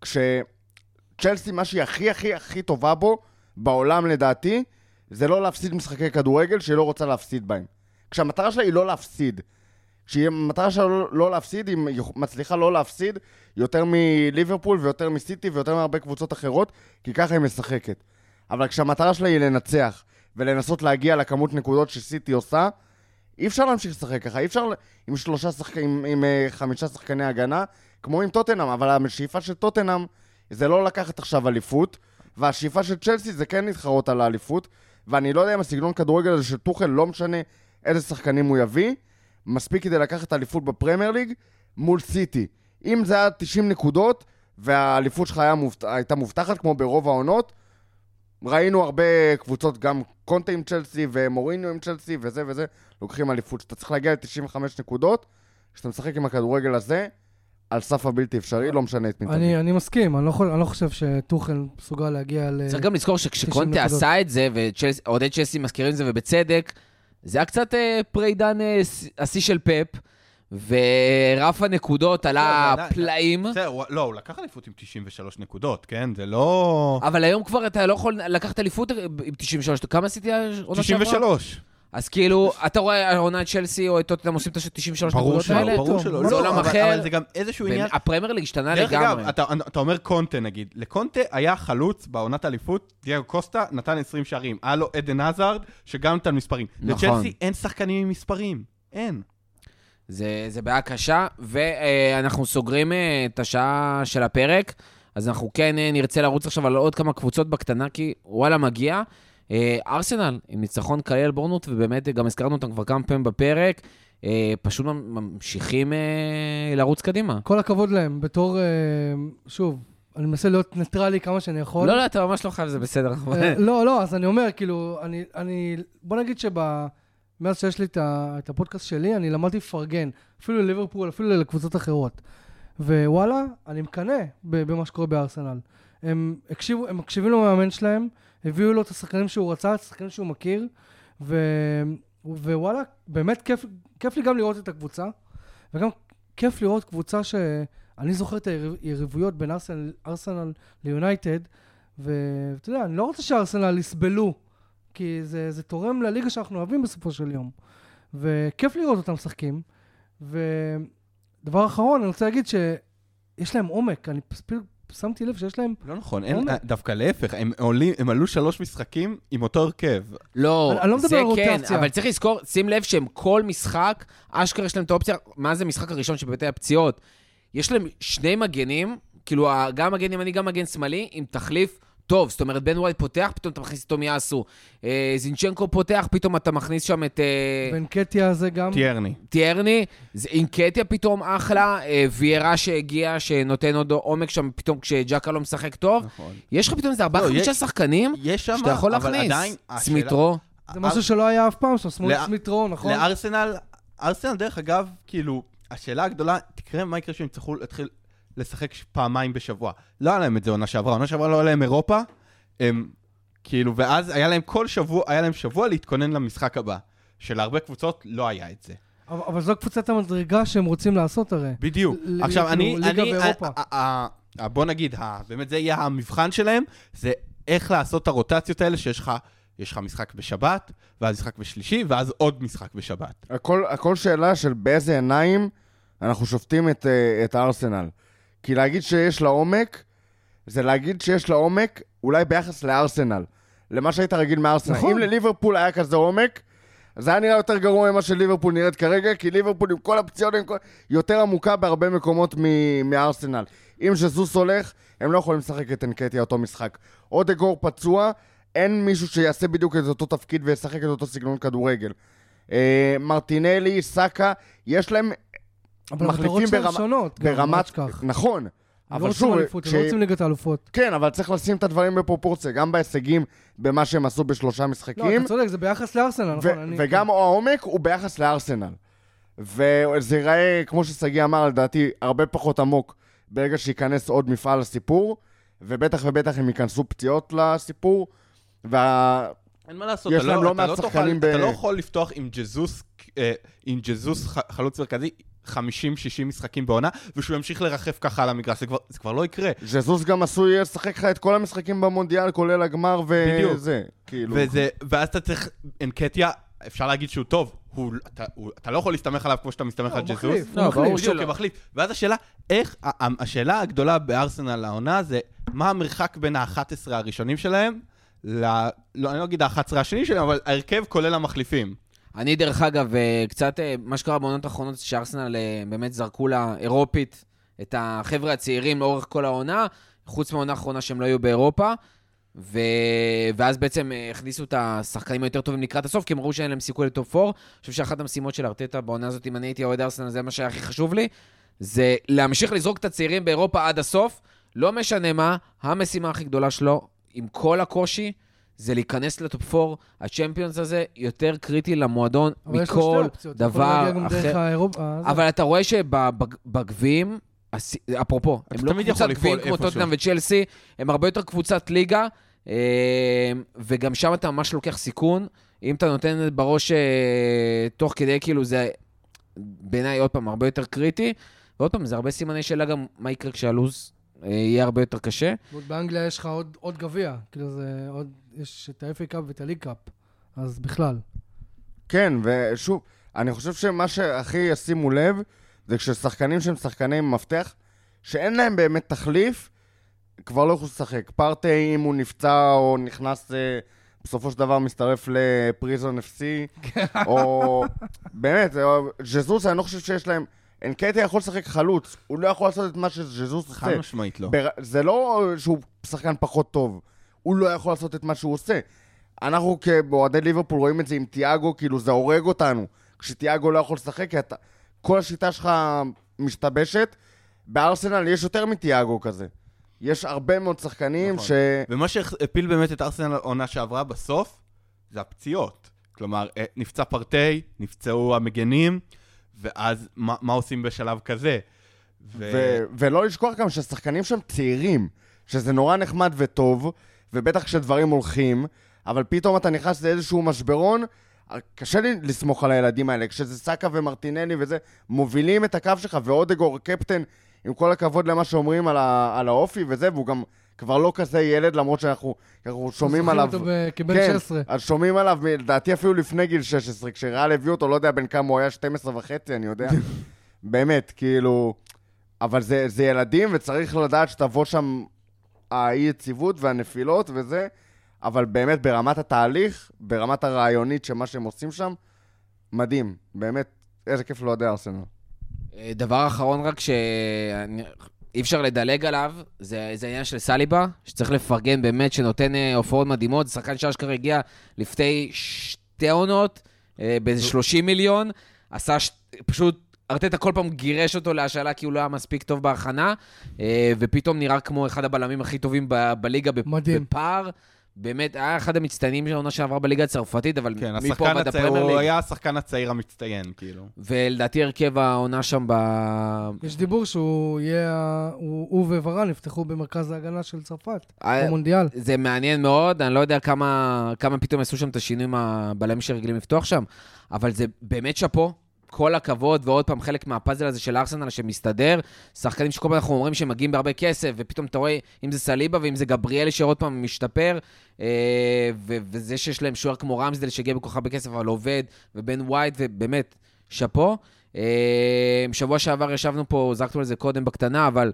כשצ'לסי, מה שהיא הכי הכי הכי טובה בו, בעולם לדעתי, זה לא להפסיד משחקי כדורגל שהיא לא רוצה להפסיד בהם. כשהמטרה שלה היא לא להפסיד. כשהמטרה שלה לא, לא להפסיד, היא מצליחה לא להפסיד יותר מליברפול ויותר מסיטי ויותר מהרבה קבוצות אחרות, כי ככה היא משחקת. אבל כשהמטרה שלה היא לנצח ולנסות להגיע לכמות נקודות שסיטי עושה, אי אפשר להמשיך לשחק ככה, אי אפשר עם שלושה שחקנים, עם, עם אה, חמישה שחקני הגנה, כמו עם טוטנאם, אבל השאיפה של טוטנאם זה לא לקחת עכשיו אליפות, והשאיפה של צ'לסי זה כן להתחרות על האליפות, ואני לא יודע אם הסגנון כדורגל הזה של טוחל, לא משנה איזה שחקנים הוא יביא, מספיק כדי לקחת אליפות בפרמייר ליג מול סיטי. אם זה היה 90 נקודות, והאליפות שלך מובט... הייתה מובטחת, כמו ברוב העונות, ראינו הרבה קבוצות, גם קונטה עם צ'לסי ומוריניו עם צ'לסי וזה וזה, לוקחים אליפות. שאתה צריך להגיע ל-95 נקודות, כשאתה משחק עם הכדורגל הזה, על סף הבלתי אפשרי, לא משנה את מי תביא. אני, אני מסכים, אני לא, יכול, אני לא חושב שטוחל מסוגל להגיע ל... צריך גם לזכור שכשקונטה. עשה את זה, ואוהדי צ'לסי מזכירים את זה, ובצדק, זה היה קצת אה, פריידן אה, השיא של פפ, ורף הנקודות עלה לא, לא, לא. פלאים. בסדר, לא, הוא לקח אליפות עם 93 נקודות, כן? זה לא... אבל היום כבר אתה לא יכול לקחת אליפות עם 93, כמה עשיתי העונה שעברה? 93. אז כאילו, אתה רואה העונה צ'לסי או את טוטנאם עושים את ה-93 ברור נקודות שלא, האלה? ברור טוב, שלא. זה לא, עולם אחר. אבל זה גם איזשהו עניין... הפרמייר ליג השתנה דרך אגב, לגמרי. אתה, אומר קונטה נגיד, לקונטה היה חלוץ בעונת אליפות, דייגו קוסטה נתן 20 שערים, היה לו עדן עזארד שגם נתן מספרים. נכון. לצ'לסי אין שחקנים עם מספרים, אין. זה, זה בעיה קשה, ואנחנו סוגרים אה, את השעה של הפרק, אז אנחנו כן אה, נרצה לרוץ עכשיו על עוד כמה קבוצות בקטנה, כי וואלה, מגיע. אה, ארסנל, עם ניצחון קליל על בורנות, ובאמת אה, גם הזכרנו אותם כבר כמה פעמים בפרק, אה, פשוט ממשיכים אה, לרוץ קדימה. כל הכבוד להם, בתור, אה, שוב, אני מנסה להיות ניטרלי כמה שאני יכול. לא, לא, אתה ממש לא חייב, זה בסדר. אה, לא, לא, אז אני אומר, כאילו, אני, אני, בוא נגיד שמאז שיש לי את, ה, את הפודקאסט שלי, אני למדתי לפרגן, אפילו לליברפול, אפילו לקבוצות אחרות. ווואלה, אני מקנא במה שקורה בארסנל. הם הקשיבו, הם מקשיבים למאמן שלהם, הביאו לו את השחקנים שהוא רצה, את השחקנים שהוא מכיר, ו, ווואלה, באמת כיף, כיף לי גם לראות את הקבוצה, וגם כיף לראות קבוצה שאני זוכר את היריבויות בין ארסנל, ארסנל ליונייטד, ואתה יודע, אני לא רוצה שארסנל יסבלו, כי זה, זה תורם לליגה שאנחנו אוהבים בסופו של יום. וכיף לראות אותם משחקים. ודבר אחרון, אני רוצה להגיד שיש להם עומק, אני פשוט שמתי לב שיש להם... לא נכון, אין. דווקא להפך, הם, עולים, הם עלו שלוש משחקים עם אותו הרכב. לא, אני- אני לא מדבר זה על כן, רוטציה. אבל צריך לזכור, שים לב שהם כל משחק, אשכרה יש להם את האופציה, מה זה המשחק הראשון שבבתי הפציעות? יש להם שני מגנים, כאילו גם מגן ימני, גם מגן שמאלי, עם תחליף טוב. זאת אומרת, בן ווייד פותח, פתאום אתה מכניס את תומי אסו. אה, זינצ'נקו פותח, פתאום אתה מכניס שם את אה, בנקטיה הזה גם... טיירני. טיירני. זה- אינקטיה פתאום אחלה, אה, ויירה שהגיע, שנותן עוד עומק שם, פתאום כשג'קה לא משחק טוב. נכון. יש לך פתאום איזה ארבעה, לא, חמישה יש- שחקנים יש שם, שאתה יכול אבל להכניס. עדיין, השאלה- סמיטרו. זה משהו שלא היה אף פעם, שם לא- סמית רו, נכון? לארסנל ארסנל, דרך אגב, כאילו, השאלה הגדולה, תקרה מה יקרה שהם יצטרכו להתחיל לשחק פעמיים בשבוע. לא היה להם את זה עונה שעברה, עונה שעברה לא היה להם אירופה, הם, כאילו, ואז היה להם כל שבוע, היה להם שבוע להתכונן למשחק הבא. שלהרבה קבוצות לא היה את זה. אבל, אבל זו קבוצת המדרגה שהם רוצים לעשות הרי. בדיוק. ל- עכשיו, כאילו, אני, ליגה אני, באירופה. ה- ה- ה- בוא נגיד, ה- באמת זה יהיה המבחן שלהם, זה איך לעשות את הרוטציות האלה שיש לך, יש לך משחק בשבת, ואז משחק בשלישי, ואז עוד משחק בשבת. הכל, הכל שאלה של באיזה עיניים אנחנו שופטים את, אה, את הארסנל. כי להגיד שיש לה עומק, זה להגיד שיש לה עומק אולי ביחס לארסנל. למה שהיית רגיל מארסנל. נכון. אם לליברפול היה כזה עומק, זה היה נראה יותר גרוע ממה שליברפול נראית כרגע, כי ליברפול עם כל הפציעות, עם כל... יותר עמוקה בהרבה מקומות מ- מארסנל. אם ז'זוס הולך, הם לא יכולים לשחק את אנקטיה אותו משחק. אודגור פצוע, אין מישהו שיעשה בדיוק את אותו תפקיד וישחק את אותו סגנון כדורגל. אה, מרטינלי, סאקה, יש להם אבל מחליפים המטרות שלהם ברמה- שונות, ברמת... נכון. הם אבל לא רוצים שוב, אליפות, הם כש- לא רוצים ליגת האלופות. כן, אבל צריך לשים את הדברים בפרופורציה, גם בהישגים, במה שהם עשו בשלושה לא, משחקים, אתה צודק, זה ביחס לארסנל, ו- נכון? אני- וגם העומק הוא ביחס לארסנל. וזה ייראה, כמו ששגיא אמר, לדעתי, הרבה פחות עמוק ברגע שייכנס עוד מפעל לסיפור, ובטח ובטח הם ייכנסו פציעות לסיפור, וה... אין מה לעשות, יש אתה להם לא אתה מעט תוכל- שחקנים ב- אתה לא יכול לפתוח עם ג'זוס, אה, עם ג'זוס ח- חלוץ מרכזי 50-60 משחקים בעונה, ושהוא ימשיך לרחף ככה על המגרש, זה כבר- זה כבר לא יקרה. ז'זוס גם עשוי לשחק לך את כל המשחקים במונדיאל, כולל הגמר בדיוק. וזה, כאילו. וזה, ואז אתה צריך, אנקטיה, אפשר להגיד שהוא טוב, הוא, אתה, הוא, אתה לא יכול להסתמך עליו כמו שאתה מסתמך לא, על ג'זוס. מחליף, לא, הוא ברור מחליף. שלא. בדיוק, כמחליף. ואז השאלה, איך, השאלה הגדולה בארסנל העונה זה, מה המרחק בין ה-11 הראשונים שלהם, ל... לא, אני לא אגיד ה-11 השני שלהם, אבל ההרכב כולל המחליפים. אני, דרך אגב, אה, קצת, אה, מה שקרה בעונות האחרונות, שארסנל אה, באמת זרקו לה אירופית את החבר'ה הצעירים לאורך כל העונה, חוץ מהעונה האחרונה שהם לא היו באירופה, ו... ואז בעצם הכניסו את השחקנים היותר טובים לקראת הסוף, כי הם ראו שאין להם סיכוי לטופ 4. אני חושב שאחת המשימות של ארטטה בעונה הזאת, אם אני הייתי אוהד ארסנל, זה מה שהיה הכי חשוב לי, זה להמשיך לזרוק את הצעירים באירופה עד הסוף, לא משנה מה, המשימה הכי גדולה שלו, עם כל הקושי, זה להיכנס לטופ 4. הצ'מפיונס הזה יותר קריטי למועדון מכל דבר אחר. אבל אתה רואה שבגביעים, אפרופו, הם לא קבוצת גביעים כמו. טוטנאם וצ'לסי, הם הרבה יותר קבוצת ליגה, אה, וגם שם אתה ממש לוקח סיכון. אם אתה נותן את בראש אה, תוך כדי, כאילו זה בעיניי עוד פעם הרבה יותר קריטי. ועוד פעם, זה הרבה סימני שאלה גם מה יקרה כשהלו"ז אה, יהיה הרבה יותר קשה. באנגליה יש לך עוד, עוד גביע, כאילו זה עוד, יש את ה-FA קאפ ואת הליג קאפ, אז בכלל. כן, ושוב, אני חושב שמה שהכי ישימו לב, זה כששחקנים שהם שחקני מפתח, שאין להם באמת תחליף, כבר לא יכולים לשחק. פרטי, אם הוא נפצע או נכנס, אה, בסופו של דבר מצטרף לפריזון FC, או... באמת, אה, ז'זוס, אני לא חושב שיש להם... אנקטיה יכול לשחק חלוץ, הוא לא יכול לעשות את מה שז'זוס עושה. חד משמעית לא. בר... זה לא שהוא שחקן פחות טוב, הוא לא יכול לעשות את מה שהוא עושה. אנחנו כאוהדי ליברפול רואים את זה עם תיאגו, כאילו זה הורג אותנו. כשתיאגו לא יכול לשחק, כי אתה... כל השיטה שלך משתבשת. בארסנל יש יותר מתיאגו כזה. יש הרבה מאוד שחקנים נכון. ש... ומה שהפיל באמת את ארסנל העונה שעברה בסוף, זה הפציעות. כלומר, אה, נפצע פרטי, נפצעו המגנים, ואז מה, מה עושים בשלב כזה? ו... ו... ולא לשכוח גם שהשחקנים שם צעירים, שזה נורא נחמד וטוב, ובטח כשדברים הולכים, אבל פתאום אתה נכנס לאיזשהו משברון, קשה לי לסמוך על הילדים האלה. כשזה סאקה ומרטינלי וזה, מובילים את הקו שלך, ואודגור קפטן, עם כל הכבוד למה שאומרים על, ה... על האופי וזה, והוא גם כבר לא כזה ילד, למרות שאנחנו אנחנו שומעים עליו... זוכרים אותו כבן כן, 16. אז שומעים עליו, לדעתי אפילו לפני גיל 16, כשריאל הביאו אותו, לא יודע בן כמה הוא היה, 12 וחצי, אני יודע. באמת, כאילו... אבל זה, זה ילדים, וצריך לדעת שתבוא שם האי-יציבות והנפילות וזה, אבל באמת ברמת התהליך, ברמת הרעיונית של מה שהם עושים שם, מדהים. באמת, איזה כיף לאוהדי ארסנל. אה, דבר אחרון רק שאי אפשר לדלג עליו, זה, זה העניין של סליבה, שצריך לפרגן באמת, שנותן אה, הופעות מדהימות. זה שחקן שאשכרה הגיע לפני שתי עונות, אה, באיזה 30 מיליון, עשה ש... פשוט... ארטטה כל פעם גירש אותו להשאלה כי הוא לא היה מספיק טוב בהכנה, אה, ופתאום נראה כמו אחד הבלמים הכי טובים ב- בליגה בפ- מדהים. בפער. באמת, היה אחד המצטיינים של העונה שעברה בליגה הצרפתית, אבל כן, מפה הצעיר, הפרמייר הוא ליג. היה השחקן הצעיר המצטיין, כאילו. ולדעתי הרכב העונה שם ב... יש דיבור שהוא יהיה, הוא הוא וורן יפתחו במרכז ההגנה של צרפת, אה, במונדיאל. זה מעניין מאוד, אני לא יודע כמה, כמה פתאום עשו שם את השינויים הבלמים שרגילים לפתוח שם, אבל זה באמת שאפו. כל הכבוד, ועוד פעם, חלק מהפאזל הזה של ארסנל שמסתדר. שחקנים שכל פעם אנחנו אומרים שהם מגיעים בהרבה כסף, ופתאום אתה רואה אם זה סליבה ואם זה גבריאלי שעוד פעם משתפר, אה, ו- וזה שיש להם שוער כמו רמסדל שהגיע בכוחה בכסף, אבל עובד, ובן ווייט, ובאמת, שאפו. אה, שבוע שעבר ישבנו פה, זרקנו על זה קודם בקטנה, אבל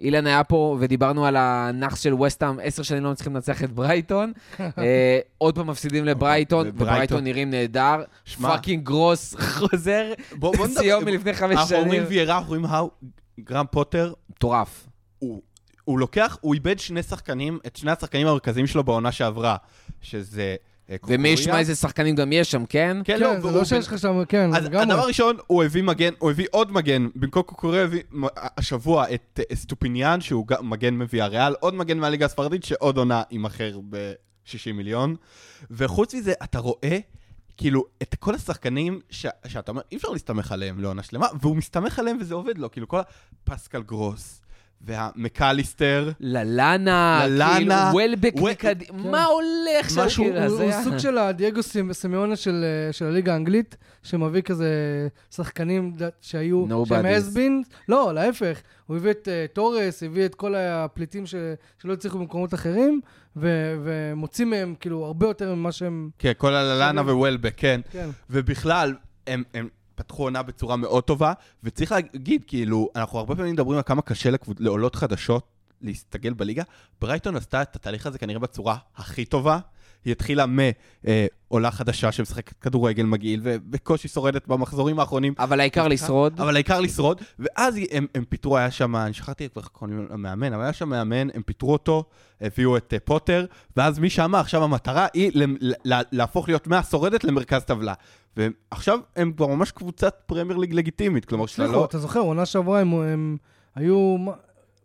אילן היה פה ודיברנו על הנאחס של וסטהאם, עשר שנים לא מצליחים לנצח את ברייטון. אה, עוד פעם מפסידים לברייטון, וברייטון. נראים נהדר. פאקינג גרוס חוזר, שיאו מלפני חמש אנחנו אומרים שנים. ויירה, אנחנו אומרים האו, גרם פוטר, מטורף. הוא לוקח, הוא איבד שני שחקנים, את שני השחקנים המרכזיים שלו בעונה שעברה, שזה אה, ומי ישמע. איזה שחקנים גם יש שם, כן? כן, כן, לא, זה לא שיש לך שם, כן, אז. הדבר הראשון, הוא הביא מגן, הוא הביא עוד מגן, במקום קוקוריה הביא השבוע את אה, סטופיניאן, שהוא גם מגן מביא הריאל, עוד מגן מהליגה הספרדית, שעוד עונה יימכר ב-60 מיליון. וחוץ מזה, אתה רואה, כאילו, את כל השחקנים ש- שאתה אומר, אי אפשר להסתמך עליהם לעונה שלמה, והוא מסתמך עליהם וזה עובד לו, כאילו, כל הפסקל גרוס, והמקליסטר, ללאנה, ללאנה, כאילו, וולבק וול- מקדימה, כן. מה הולך שם? משהו- כאילו, הוא הוא. סוג של הדייגו סימיונה של אה, של הליגה האנגלית, שמביא כזה שחקנים ד- שהיו, Nobodies. שהם הסבין, לא, להפך, הוא הביא את אה, תורס, הביא את כל הפליטים ש- שלא הצליחו במקומות אחרים, ו- ומוציא מהם כאילו הרבה יותר ממה שהם, כן, כל הללאנה. ווולבק, כן. כן. ובכלל, הם, הם פתחו עונה בצורה מאוד טובה, וצריך להגיד, כאילו, אנחנו הרבה פעמים מדברים על כמה קשה לקבוצ... לעולות חדשות להסתגל בליגה. ברייטון עשתה את התהליך הזה כנראה בצורה הכי טובה. היא התחילה מעולה חדשה שמשחקת כדורגל מגעיל, ובקושי שורדת במחזורים האחרונים. אבל העיקר לשרוד. אבל העיקר לשרוד, ואז הם, הם פיטרו, היה שם, אני שכחתי איך קוראים למאמן, אבל היה שם מאמן, הם פיטרו אותו, הביאו את uh, פוטר, ואז מי שאמר, עכשיו המטרה היא ל- ל- להפוך להיות מהשורדת למרכז טבלה. ועכשיו הם כבר ממש קבוצת פרמייר ליג לגיטימית, כלומר שאתה לא... אתה זוכר, עונה שעברה הם- הם היו...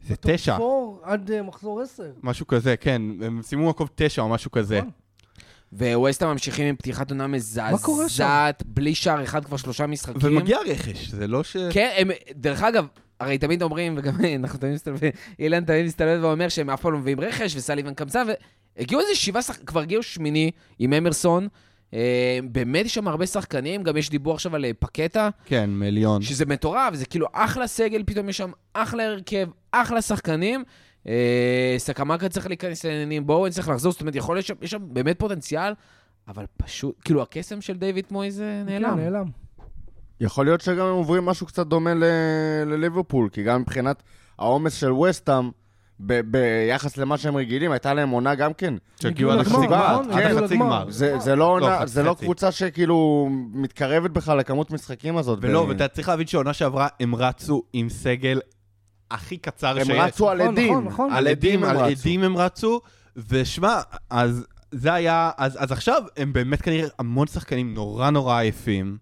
זה תשע, עד אה, מחזור עשר. משהו כזה, כן, הם סיימו מקום תשע או משהו כזה. וווסטה ממשיכים עם פתיחת עונה? מזעזעת, בלי שער אחד כבר שלושה משחקים. ומגיע רכש, זה לא ש... כן, הם, דרך אגב, הרי תמיד אומרים, וגם אנחנו תמיד מסתלבטים, אילן תמיד מסתלבט ואומר שהם אף פעם לא מביאים רכש, וסליבן קמצא, והגיעו איזה שבעה שחקנים, כבר הגיעו שמיני עם אמרסון. אה, באמת יש שם הרבה שחקנים, גם יש דיבור עכשיו על אה, פקטה, כן, מיליון. שזה מטורף, זה כאילו אחלה סגל, פתאום יש שם אחלה הרכב, אחלה שחקנים. אה, סקמקה צריך להיכנס לעניינים, בואו צריך לחזור, זאת אומרת, יכול להיות שיש שם באמת פוטנציאל, אבל פשוט, כאילו, הקסם של דיוויד מויז אה, נעלם. כן, נעלם. יכול להיות שגם הם עוברים משהו קצת דומה ל- לליברפול, כי גם מבחינת העומס של וסטאם, ב- ביחס למה שהם רגילים, הייתה להם עונה גם כן. שהגיעו עד החצי גמר, נכון? עד הגיעו החצי לגמר. גמר. זה, זה לא עונה, חצי זה לא חצי. קבוצה שכאילו מתקרבת בכלל לכמות משחקים הזאת. ולא, ואתה צריך להבין שעונה שעברה הם רצו עם סגל הכי קצר הם שיש. רצו על נכון, עדים. נכון, נכון. על עדים הם על רצו. עדים הם רצו, ושמע, אז זה היה, אז, אז עכשיו הם באמת כנראה המון שחקנים נורא נורא עייפים.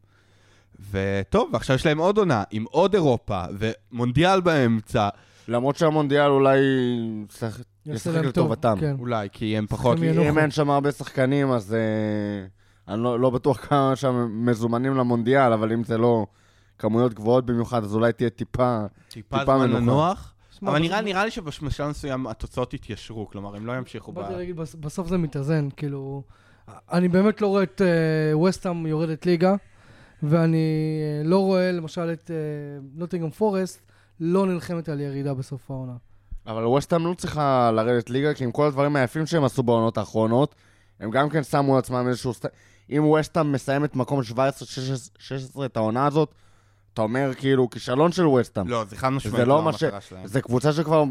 וטוב, ועכשיו יש להם עוד עונה, עם עוד אירופה, ומונדיאל באמצע, למרות שהמונדיאל אולי ישחק- לטובתם. כן. אולי, כי הם פחות... הם ינוחו. אם אין שם הרבה שחקנים, אז אה, אני לא, לא בטוח כמה שם מזומנים למונדיאל, אבל אם זה לא כמויות גבוהות במיוחד, אז אולי תהיה טיפה... טיפה טיפה זמן. לנוח. אבל בסוף- נראה, נראה לי שבשלב מסוים התוצאות יתיישרו, כלומר, הם לא ימשיכו ב... באתי להגיד, בס- בסוף זה מתאזן, כאילו... אני באמת לא רואה את אה, וסטהאם יורדת ליגה, ואני אה, לא רואה למשל את נוטינגרם פורסט לא נלחמת על ירידה בסוף העונה. אבל ווסטהאם לא צריכה לרדת ליגה, כי עם כל הדברים היפים שהם עשו בעונות האחרונות, הם גם כן שמו לעצמם איזשהו... אם ווסטהאם מסיימת מקום 17-16 את העונה הזאת, אתה אומר כאילו כישלון של ווסטהאם. לא, זה חד משמעית לא לא מה ש... המטרה שלהם. זה קבוצה שכבר...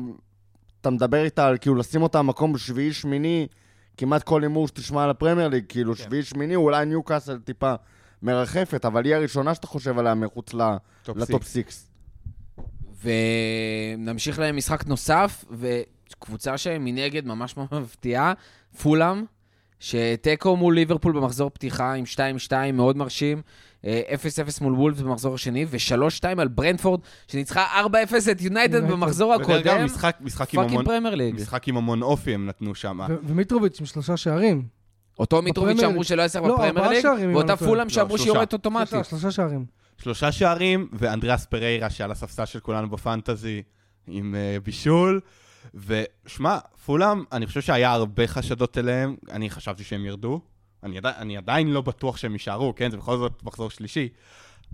אתה מדבר איתה על כאילו לשים אותה במקום שביעי, שמיני, כמעט כל הימור שתשמע על הפרמייר ליג, כאילו כן. שביעי, שמיני, אולי ניוקאסל טיפה מרחפת, אבל היא הראשונה שאתה חושב עליה מחוץ ל top six. six. ונמשיך להם משחק נוסף, וקבוצה שמנגד ממש מפתיעה, פולאם, שתיקו מול ליברפול במחזור פתיחה עם 2-2 מאוד מרשים. אה, 0-0 מול וולפס במחזור השני, ו-3-2 על ברנפורד, שניצחה 4-0 את יונייטד. במחזור הקודם. משחק- משחק עם המון- פרמייר ליג. משחק עם המון אופי הם נתנו שם. ומיטרוביץ' עם שלושה שערים. אותו מיטרוביץ' שאמרו. שלא יעשה לא, בפרמייר ליג, ואותה לא. פולאם שאמרו שלושה. שיורד אוטומטית. שלושה, שלושה שערים. שלושה שערים, ואנדריאס פריירה שעל הספסל של כולנו בפנטזי עם uh, בישול. ושמע, פולאם, אני חושב שהיה הרבה חשדות אליהם, אני חשבתי שהם ירדו. אני, עדי, אני עדיין לא בטוח שהם יישארו, כן? זה בכל זאת מחזור שלישי.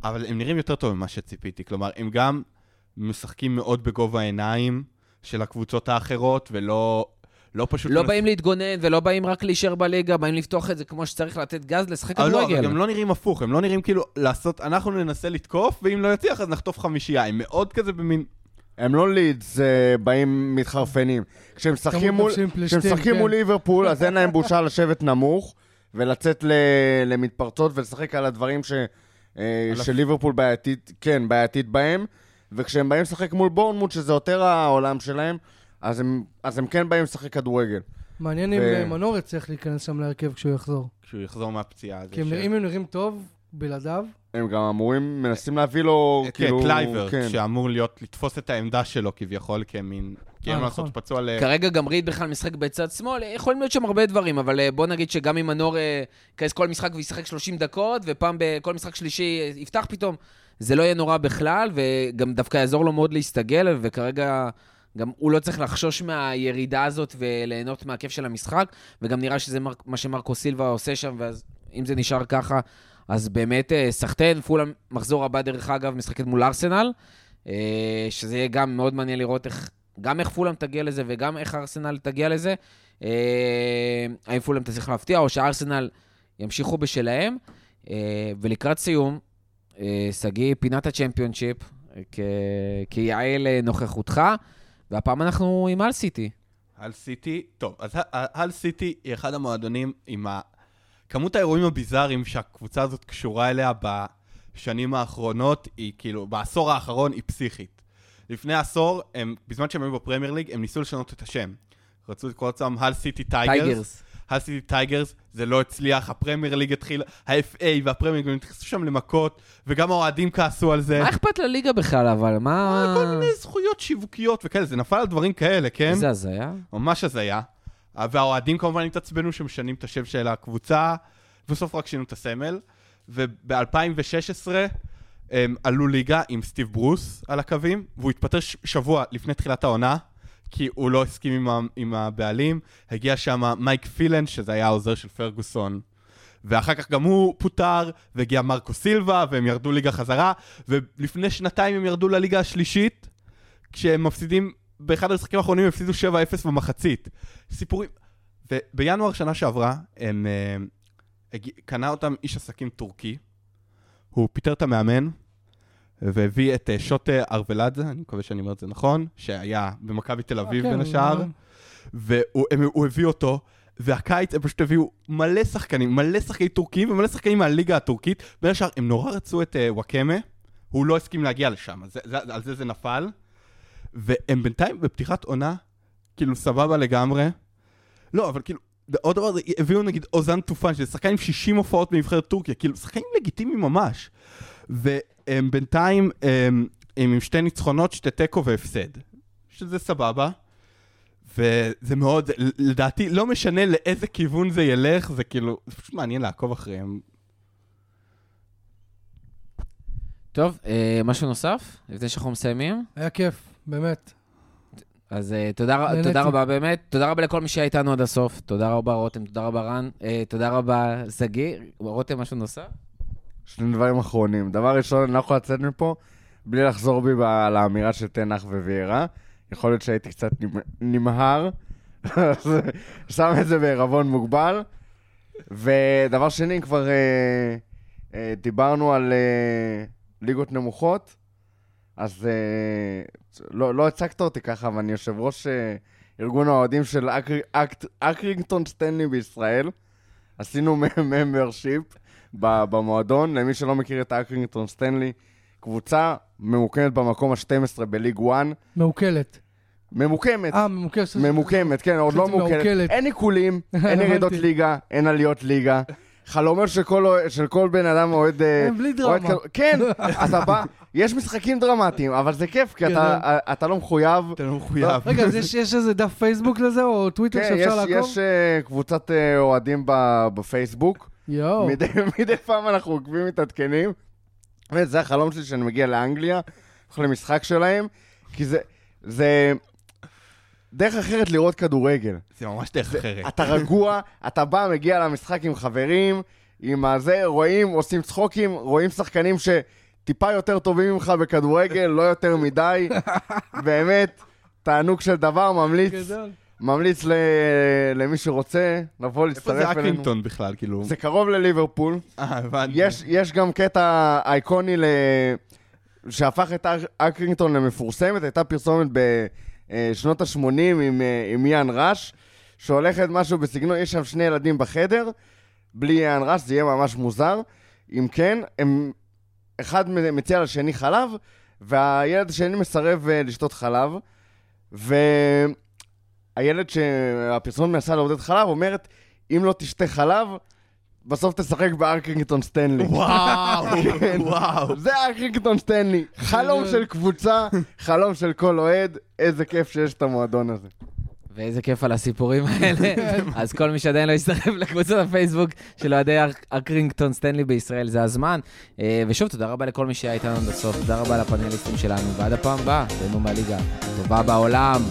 אבל הם נראים יותר טוב ממה שציפיתי. כלומר, הם גם משחקים מאוד בגובה העיניים של הקבוצות האחרות, ולא לא פשוט... לא מנס- באים להתגונן ולא באים רק להישאר בליגה, באים לפתוח את זה כמו שצריך לתת גז, לשחק לא, אבל כדורגל. הם לא נראים הפוך, הם לא נראים כאילו לעשות, אנחנו ננסה לתקוף, ואם לא יצליח אז נחטוף חמישייה. הם מאוד כזה במין... הם לא לידס אה, באים מתחרפנים. כשהם משחקים מול- כן. מול ליברפול, אז אין להם בושה לשבת נמוך, ולצאת ל- למתפרצות ולשחק על הדברים ש- אה, על הפ- שליברפול בעייתית, כן, בעייתית בהם, וכשהם באים לשחק מול בורנמוט, שזה יותר העולם שלהם, אז הם, אז הם כן באים לשחק כדורגל. מעניין אם ו- אה, מנור יצליח להיכנס שם להרכב כשהוא יחזור. כשהוא יחזור מהפציעה. זה כי הם ש- נראים- אם הם נראים טוב, בלעדיו, הם גם אמורים, מנסים להביא לו, כן, כאילו... קלוייברט, כן. שאמור להיות, לתפוס את העמדה שלו כביכול כמין... כי אין אה, מה נכון. לעשות פצוע ל... כרגע גם ריד בכלל משחק בצד שמאל, יכולים להיות שם הרבה דברים, אבל אה, בוא נגיד שגם אם מנור אה, ייכנס כל משחק וישחק 30 דקות, ופעם בכל משחק שלישי אה, יפתח פתאום, זה לא יהיה נורא בכלל, וגם דווקא יעזור לו מאוד להסתגל, וכרגע גם הוא לא צריך לחשוש מהירידה הזאת וליהנות מהכיף של המשחק, וגם נראה שזה מר, מה שמרקו סילבה עושה שם, ואז אם זה נשאר ככה, אז באמת אה, סחטיין, פולאם מחזור הבא, דרך אגב, משחקת מול ארסנל, אה, שזה יהיה גם מאוד מעניין לראות איך, גם איך פולאם תגיע לזה וגם איך ארסנל תגיע לזה. אה, האם פולאם תצליח להפתיע, או שארסנל ימשיכו בשלהם. אה, ולקראת סיום, אה, שגיא, פינת הצ'מפיונשיפ, אה, כיעל אה, נוכחותך, והפעם אנחנו עם אל סיטי. על סיטי, טוב, אז על סיטי היא אחד המועדונים עם ה... כמות האירועים הביזאריים שהקבוצה הזאת קשורה אליה בשנים האחרונות, היא כאילו, בעשור האחרון היא פסיכית. לפני עשור, הם, בזמן שהם היו בפרמייר ליג, הם ניסו לשנות את השם. רצו לקרוא לעצמם הל סיטי טייגרס. הל סיטי טייגרס, זה לא הצליח, הפרמייר ליג התחיל, ה-FA והפרמייר ליג, נכנסו שם למכות, וגם האוהדים כעסו על זה. מה אכפת לליגה בכלל, אבל מה... כל מיני זכויות שיווקיות וכאלה, זה נפל על דברים כאלה, כן? איזה הזיה. ממש הזיה. והאוהדים כמובן התעצבנו שמשנים את השם של הקבוצה, בסוף רק שינו את הסמל. וב-2016 הם עלו ליגה עם סטיב ברוס על הקווים, והוא התפטר שבוע לפני תחילת העונה, כי הוא לא הסכים עם, עם הבעלים. הגיע שם מייק פילן, שזה היה העוזר של פרגוסון. ואחר כך גם הוא פוטר, והגיע מרקו סילבה, והם ירדו ליגה חזרה, ולפני שנתיים הם ירדו לליגה השלישית, כשהם מפסידים, באחד המשחקים האחרונים הם הפסידו 7-0 במחצית. סיפורים. ובינואר שנה שעברה, הם... אה, הגיע- קנה אותם איש עסקים טורקי, הוא פיטר את המאמן, והביא את אה, שוטה ארוולדזה, אני מקווה שאני אומר את זה נכון, שהיה במכבי תל אביב כן, בין השאר. אה, והוא הביא אותו, והקיץ הם פשוט הביאו מלא שחקנים, מלא שחקנים טורקים ומלא שחקנים מהליגה הטורקית. בין השאר, הם נורא רצו את uh, וואקמה, הוא לא הסכים להגיע לשם, אז זה, זה, על זה זה נפל. והם בינתיים בפתיחת עונה, כאילו סבבה לגמרי. לא, אבל כאילו, עוד דבר, הביאו נגיד אוזן טופן, שזה שחקן עם 60 הופעות בנבחרת טורקיה, כאילו, שחקנים לגיטימיים ממש. והם בינתיים, הם, הם עם שתי ניצחונות, שתי תיקו והפסד. שזה סבבה. וזה מאוד, לדעתי, לא משנה לאיזה כיוון זה ילך, זה כאילו, זה פשוט מעניין לעקוב אחריהם. טוב, אה, משהו נוסף? לפני שאנחנו מסיימים? היה כיף, באמת. אז uh, תודה. תודה רבה באמת, תודה רבה לכל מי שהיה איתנו עד הסוף, תודה רבה רותם, תודה רבה רן, uh, תודה רבה שגיא, רותם משהו נוסף? שני דברים אחרונים. דבר ראשון, אני לא יכול לצאת מפה בלי לחזור בי על האמירה של תנח ווירה. יכול להיות שהייתי קצת נמ- נמהר, שם את זה בערבון מוגבל. ודבר שני, כבר אה, אה, דיברנו על אה, ליגות נמוכות, אז אה, לא, לא הצגת אותי ככה, אבל אני יושב ראש אה, ארגון האוהדים של אקר, אקט, אקרינגטון סטנלי בישראל. עשינו membership במועדון, למי שלא מכיר את אקרינגטון סטנלי, קבוצה ממוקמת במקום ה-12 בליג 1, מעוקלת. ממוקמת, אה, ממוקלת. ממוקמת, כן, עוד לא מעוקלת. אין עיקולים, אין ירידות. ליגה, אין עליות ליגה. חלומות של כל אוה- של כל בן אדם אוהד... אה, הם בלי דרמה. כן, אתה בא, יש משחקים דרמטיים, אבל זה כיף, כי אתה- כן. אתה לא מחויב. אתה לא מחויב. רגע, אז יש- יש איזה דף פייסבוק לזה, או טוויטר כן, יש- שאפשר לעקוב? יש אה, קבוצת אה, אוהדים בפייסבוק. יואו. מדי, מדי פעם אנחנו עוקבים מתעדכנים. באמת, זה החלום שלי שאני מגיע לאנגליה, הולך למשחק שלהם, כי זה, זה דרך אחרת לראות כדורגל. זה ממש דרך אחרת. אתה רגוע, אתה בא, מגיע למשחק עם חברים, עם הזה, רואים, עושים צחוקים, רואים שחקנים שטיפה יותר טובים ממך בכדורגל, לא יותר מדי. באמת, תענוג של דבר, ממליץ, גדול. ממליץ ל, למי שרוצה לבוא איפה להצטרף זה אלינו. אקרינגטון בכלל, כאילו? זה קרוב לליברפול. אה, הבנתי. יש, יש גם קטע אייקוני ל... שהפך את אק- אקרינגטון למפורסמת, הייתה פרסומת בשנות ה-80 עם, אה, עם יאן ראש, שהולכת משהו בסגנון, יש שם שני ילדים בחדר, בלי יאן ראש, זה יהיה ממש מוזר. אם כן, הם... אחד מציע לשני חלב, והילד השני מסרב אה, לשתות חלב, והילד שהפרסומת מנסה לעודד חלב אומרת, אם לא תשתה חלב, בסוף תשחק בארקינגטון סטנלי. וואו, כן. וואו. זה ארקינגטון סטנלי. חלום של קבוצה, חלום של כל אוהד, איזה כיף שיש את המועדון הזה. ואיזה כיף על הסיפורים האלה. אז כל מי שעדיין לא יצטרף לקבוצת הפייסבוק של אוהדי אר- אקרינגטון סטנלי בישראל, זה הזמן. אה, ושוב, תודה רבה לכל מי שהיה איתנו עד הסוף, תודה רבה לפאנליסטים שלנו, ועד הפעם הבאה, תהנו מהליגה הטובה בעולם.